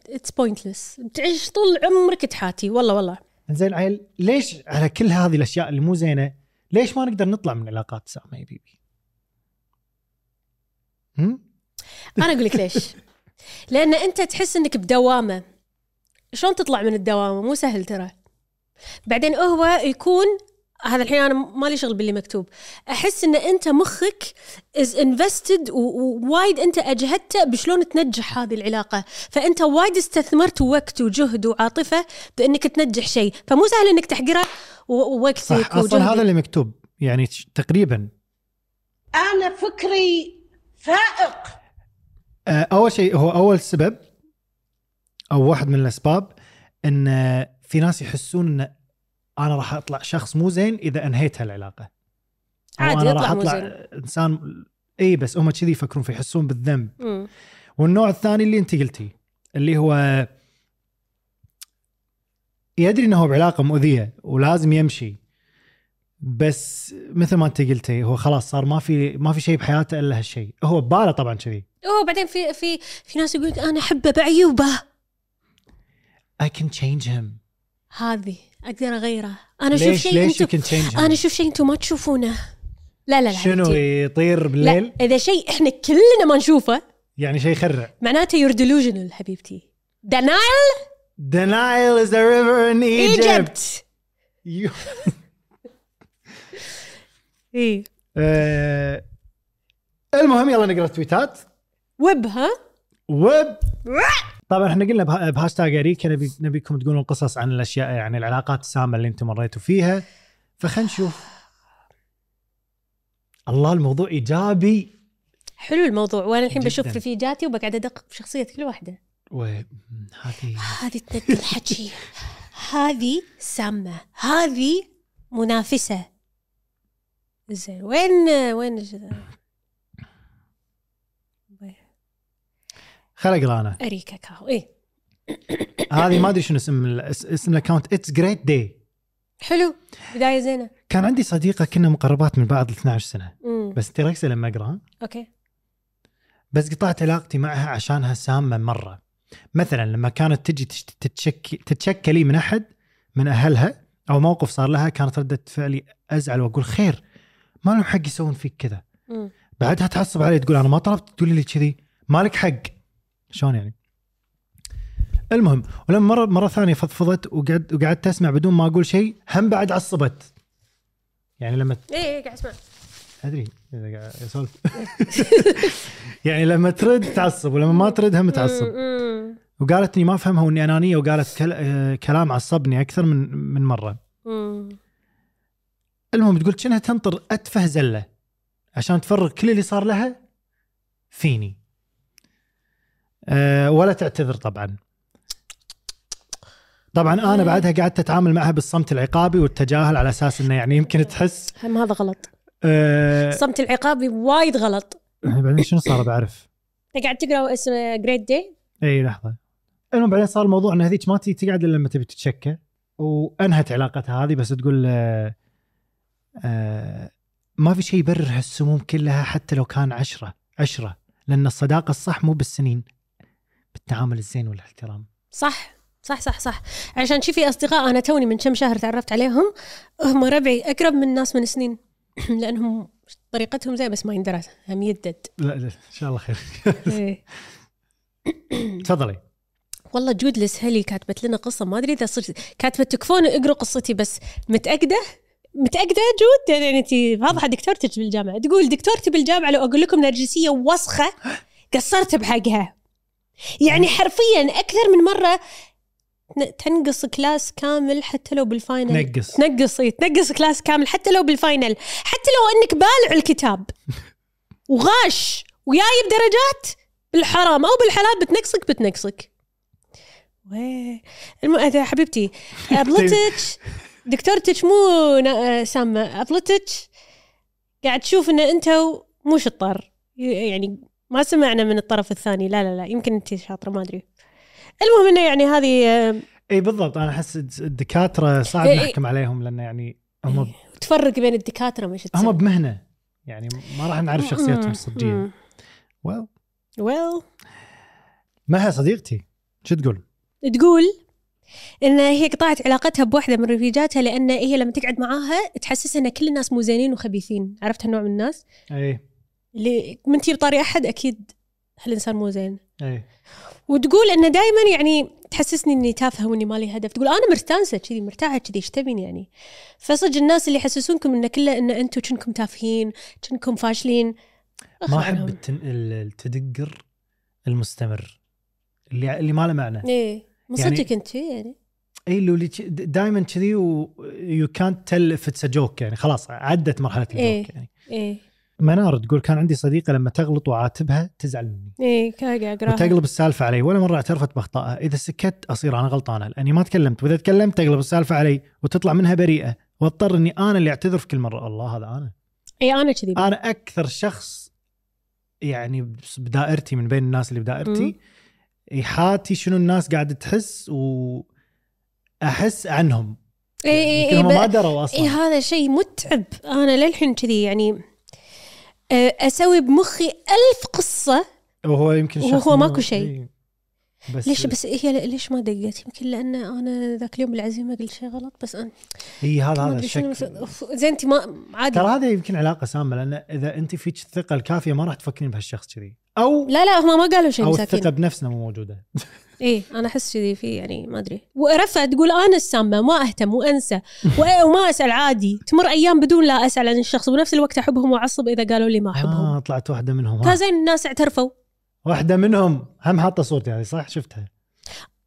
it's pointless تعيش طول عمرك تحاتي. والله والله. زين عيل ليش على كل هذه الأشياء اللي مو زينة ليش ما نقدر نطلع من علاقات سامة يا بيبي؟ أنا أقول لك ليش. لأن أنت تحس إنك بدوامة. شلون تطلع من الدوامة؟ مو سهل ترى. بعدين هو يكون هذا الحين أنا مالي شغل باللي مكتوب. أحس إن أنت مخك is invested ووايد أنت أجهدته بشلون تنجح هذه العلاقة. فأنت وايد استثمرت وقت وجهد وعاطفة بإنك تنجح شيء. فمو سهل إنك تحقره ووقتك صح أصلا وجهدك. هذا اللي مكتوب يعني تقريبا. أنا فكري فائق آه، أول شيء هو أول سبب أو واحد من الأسباب إن في ناس يحسون إن أنا راح أطلع شخص مو زين إذا أنهيت هالعلاقة عادي أنا يطلع مو أطلع زين. إنسان اي بس هم كذي يفكرون فيه يحسون بالذنب مم. والنوع الثاني اللي أنت قلتي اللي هو يدري إنه هو بعلاقة مؤذية ولازم يمشي بس مثل ما انت قلتي هو خلاص صار ما في ما في شيء بحياته إلا هالشيء. هو بباله طبعا كذي. هو بعدين في في في ناس يقول أنا أحبه بعيوبه. I can change him. هذه أقدر أغيره. أنا أشوف شيء ليش you أنتم can change him أنا أشوف شيء أنتم ما تشوفونه. لا لا لا شنو حبيبتي. يطير بالليل؟ لا إذا شيء إحنا كلنا ما نشوفه يعني شيء يخرع. معناته you're delusional حبيبتي. Denial? Denial is a river in Egypt, Egypt. You- إي. آه، المهم يلا نقرأ التويتات. ويب ها؟ ويب. طبعا إحنا قلنا بها- بهاشتاج اريكا نبي نبيكم تقولون قصص عن الأشياء يعني العلاقات السامة اللي أنتم مريتوا فيها. فخلينا نشوف. الله الموضوع إيجابي. حلو الموضوع. وأنا الحين بشوف. رفيجاتي وبقعد ادقق بشخصيه كل واحدة. وهذه هذه تنقل حكي هذه سامة. هذه منافسة. زين وين وين خل اقرا أنا أريكا كاو إيه. هذه ما أدري شنو اسم اسم ال account it's great day حلو. بداية زينة. كان عندي صديقة كنا مقربات من بعض 12 سنة. امم بس تركسه لما أقرأ؟ أوكي. بس قطعت علاقتي معها عشانها سامة مرة. مثلا لما كانت تجي تتشكي تتشكلي من أحد من أهلها أو موقف صار لها كانت ردة فعلي أزعل وأقول خير. ما لهم حق يسوون فيك كذا. بعدها تعصب علي تقول أنا ما طلبت تقولي لي كذي. مالك حق. شلون يعني؟ المهم ولما مره مرة ثانية فضفضت وقعد وقعدت أسمع بدون ما أقول شيء هم بعد عصبت. يعني لما إيه إيه قاعد أسمع. أدري إذا قاعد يسولف يعني لما ترد تعصب ولما ما ترد هم تعصب. وقالت إني ما أفهمها وإني أنانية وقالت كل... آه، كلام عصبني أكثر من من مرة. المهم تقول كأنها تنطر أتفه زلة. عشان تفرغ كل اللي صار لها فيني. أه ولا تعتذر طبعا. طبعا أنا بعدها قعدت أتعامل معها بالصمت العقابي والتجاهل على أساس إنه يعني يمكن تحس. هم هذا غلط. أه الصمت العقابي وايد غلط. بعدين شنو صار؟ بعرف. أنت قاعد تقرأ اسم جريت داي اي لحظة. المهم بعدين صار الموضوع إن هذيك ما تقعد إلا لما تبي تتشكى. وانهت علاقتها هذه بس تقول آه آه ما في شيء يبرر هالسموم كلها حتى لو كان عشرة عشرة لأن الصداقة الصح مو بالسنين بالتعامل الزين والاحترام. صح صح صح صح. عشان شي في أصدقاء أنا توني من كم شهر تعرفت عليهم هم ربعي أقرب من الناس من سنين لأنهم طريقتهم زي بس ما يندرس هم يدد. لا, لا إن شاء الله خير. إيه. تفضلي. والله جود السهلي كاتبت لنا قصة ما أدري إذا صرت كاتبت تكفون اقروا قصتي بس متأكدة؟ متأكدة؟ جود. يعني انت واضحة دكتورتك بالجامعة. تقول دكتورتي بالجامعة لو أقول لكم نرجسيه وسخة قصرت بحقها. يعني حرفيا أكثر من مرة تنقص class كامل حتى لو بال final. نقص. تنقص إيه، تنقص class كامل حتى لو بال final. حتى لو إنك بالع الكتاب وغاش وجايب درجات بالحرام أو بالحلال بتنقصك بتنقصك. ويه الم... حبيبتي أبلتك دكتورتك مو نا- سامه ابلتك قاعد تشوف إن انتو مو شطار. يعني ما سمعنا من الطرف الثاني. لا لا لا يمكن أنت شاطرة ما أدري. المهم إنه يعني هذه آه، إي بالضبط. أنا أحس الدكاترة صعب إيه. نحكم عليهم لأن يعني هم تفرق بين الدكاترة مش هم بمهنة. يعني ما راح نعرف شخصيتهم الصجية. واو ويل مها صديقتي. شو تقول؟ تقول إن هي قطعت علاقتها بواحدة من رفيجاتها لأن هي لما تقعد معاها تحسسها إن كل الناس مو زينين وخبيثين. عرفت هالنوع من الناس؟ اي اللي من تجيب طاري أحد أكيد هالإنسان مو زين. اي وتقول انه دائما يعني تحسسني إني تافهة وإني مالي هدف. تقول أنا مرتانسة كذي مرتاحة كذي إيش تبين يعني؟ فصدق الناس اللي يحسسونكم إن كله إن أنتم كنكم تافهين كنكم فاشلين. ما أحب. ال- التدقر المستمر اللي اللي ما له معنى. إيه. من يعني- انت يعني. اي اللي دائما كذي يو كانت تل اف اتس جوك يعني. خلاص عدت مرحلة ال joke إيه. يعني. إيه. منار تقول كان عندي صديقة لما تغلط وعاتبها تزعل مني. إيه قاعد أقراها. وتقلب السالفة علي. ولا مرة اعترفت بأخطائها. إذا سكت أصير أنا غلطانة. لأني ما تكلمت. وإذا تكلمت تقلب السالفة علي وتطلع منها بريئة. واضطر إني أنا اللي أعتذر في كل مرة. الله هذا أنا. اي أنا كذي. أنا أكثر شخص يعني بدائرتي من بين الناس اللي بدائرتي يحاتي شنو الناس قاعدة تحس وأحس عنهم. اي اي اي ما دروا اي أصلا. إيه، هذا شيء متعب. أنا للحين كذي يعني آه، أسوي بمخي ألف قصة وهو يمكن وهو ماكو شيء. بس ليش بس هي ليش ما دقت؟ يمكن لأن أنا ذاك اليوم بالعزيمة قلت شيء غلط بس أنا اي هذا هذا الشك زين أنت ما عادي. ترى هذا يمكن علاقة سامة لأن إذا أنت فيك الثقة الكافية ما راح تفكرين بهالشخص كذي. أو لا لا هم ما قالوا شيء أو الثقة بنفسنا مو موجودة. اي أنا أحس كذي في يعني ما أدري. ورفع تقول أنا السامة ما أهتم وأنسى. وما أسأل عادي. تمر أيام بدون لا أسأل عن الشخص وبنفس الوقت أحبهم وأعصب إذا قالوا لي ما أحبهم. آه طلعت واحدة منهم. ها. فزين الناس اعترفوا. واحدة منهم هم حاطة صورتي هذه صح؟ شفتها.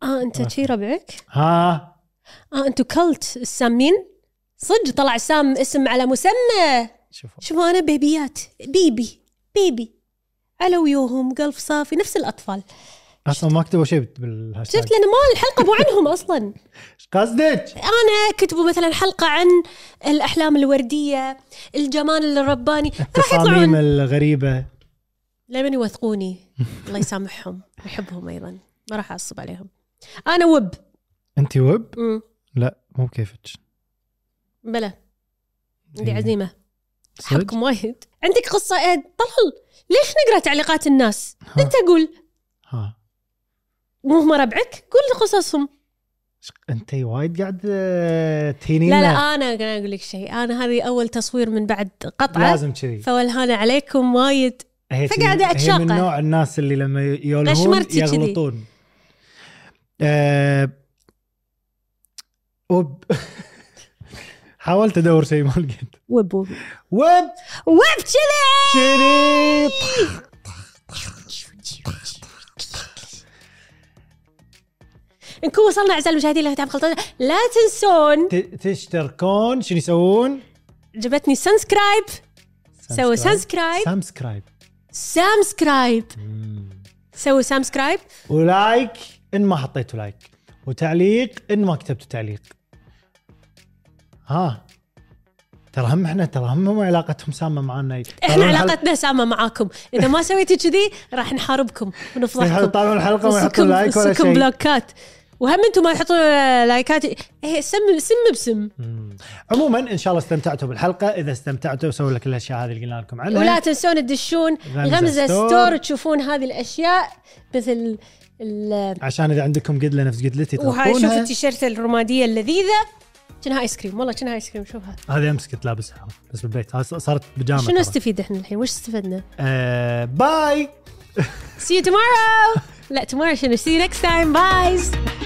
آه أنت شي ربعك؟ ها. آه أنتوا كلت السامين صدق طلع سام اسم على مسمى. شوفوا. شوفوا أنا بيبيات. بيبي بيبي. على ويوهم قلب صافي نفس الأطفال. أصلا ما كتبوا شيء بالهاشتاج. شفت؟ لأن ما الحلقة مو عنهم أصلا. إيش قصدك؟ أنا كتبوا مثلا حلقة عن الأحلام الوردية الجمال الرباني. راح يطلعون. الغريبة. لمن يوثقوني؟ الله يسامحهم ويحبهم أيضا. ما راح أعصب عليهم. أنا وب. أنت ويب؟ مم. لا مو بكيفك. بلا عندي إيه. عزيمة؟ أحبكم وايد. عندك قصه إيه؟ طلال ليش نقرأ تعليقات الناس؟ ها. أنت قول. ها. مو هم ربعك؟ قول قصصهم أنت وايد قاعد آه، تهينين لا لا أنا أقول لك شيء. أنا هذه أول تصوير من بعد قطعة. لازم كذي. فولهانه عليكم وايد. هي أتشاقى. من نوع الناس اللي لما يولهون. يغلطون. آه وب حاولت أدور شيء ما لقيت. وب وب. ويب وب كذي. نكون وصلنا أعزائي المشاهدين لختام خلطتنا لا تنسون تشتركون شنو يسوون؟ عجبتني subscribe سووا subscribe subscribe subscribe سووا subscribe و like إن ما حطيتوا like. وتعليق إن ما كتبتوا تعليق. ها. ترى هم إحنا ترى هم علاقتهم سامة معنا إحنا علاقتنا سامة معاكم. إذا ما سويتوا كذي راح نحاربكم ونفضحكم. يطالعون الحلقة وما يحطون نصكم like ولا شيء. بلوكات. وهم أنتم ما تحطون لايكات؟ إيه سم سم بسم. مم. عموما إن شاء الله استمتعتوا بالحلقة. إذا استمتعتوا سووا لك الأشياء هذه اللي قلنا لكم عنها. ولا تنسون تدشون غمزة غمزة store. store تشوفون هذه الأشياء مثل ال- عشان إذا عندكم قدلة نفس قدلتي وهاي شوف التيشيرت الرمادية اللذيذة. كأنها آيس كريم؟ والله كأنها آيس كريم شوفها. هذه أمس كنت لابسها بس بالبيت. صارت بيجامه شنو ترى. نستفيد إحنا الحين؟ وش استفدنا؟ آه باي. See you tomorrow. لا tomorrow شنو؟ See you next time. Bye.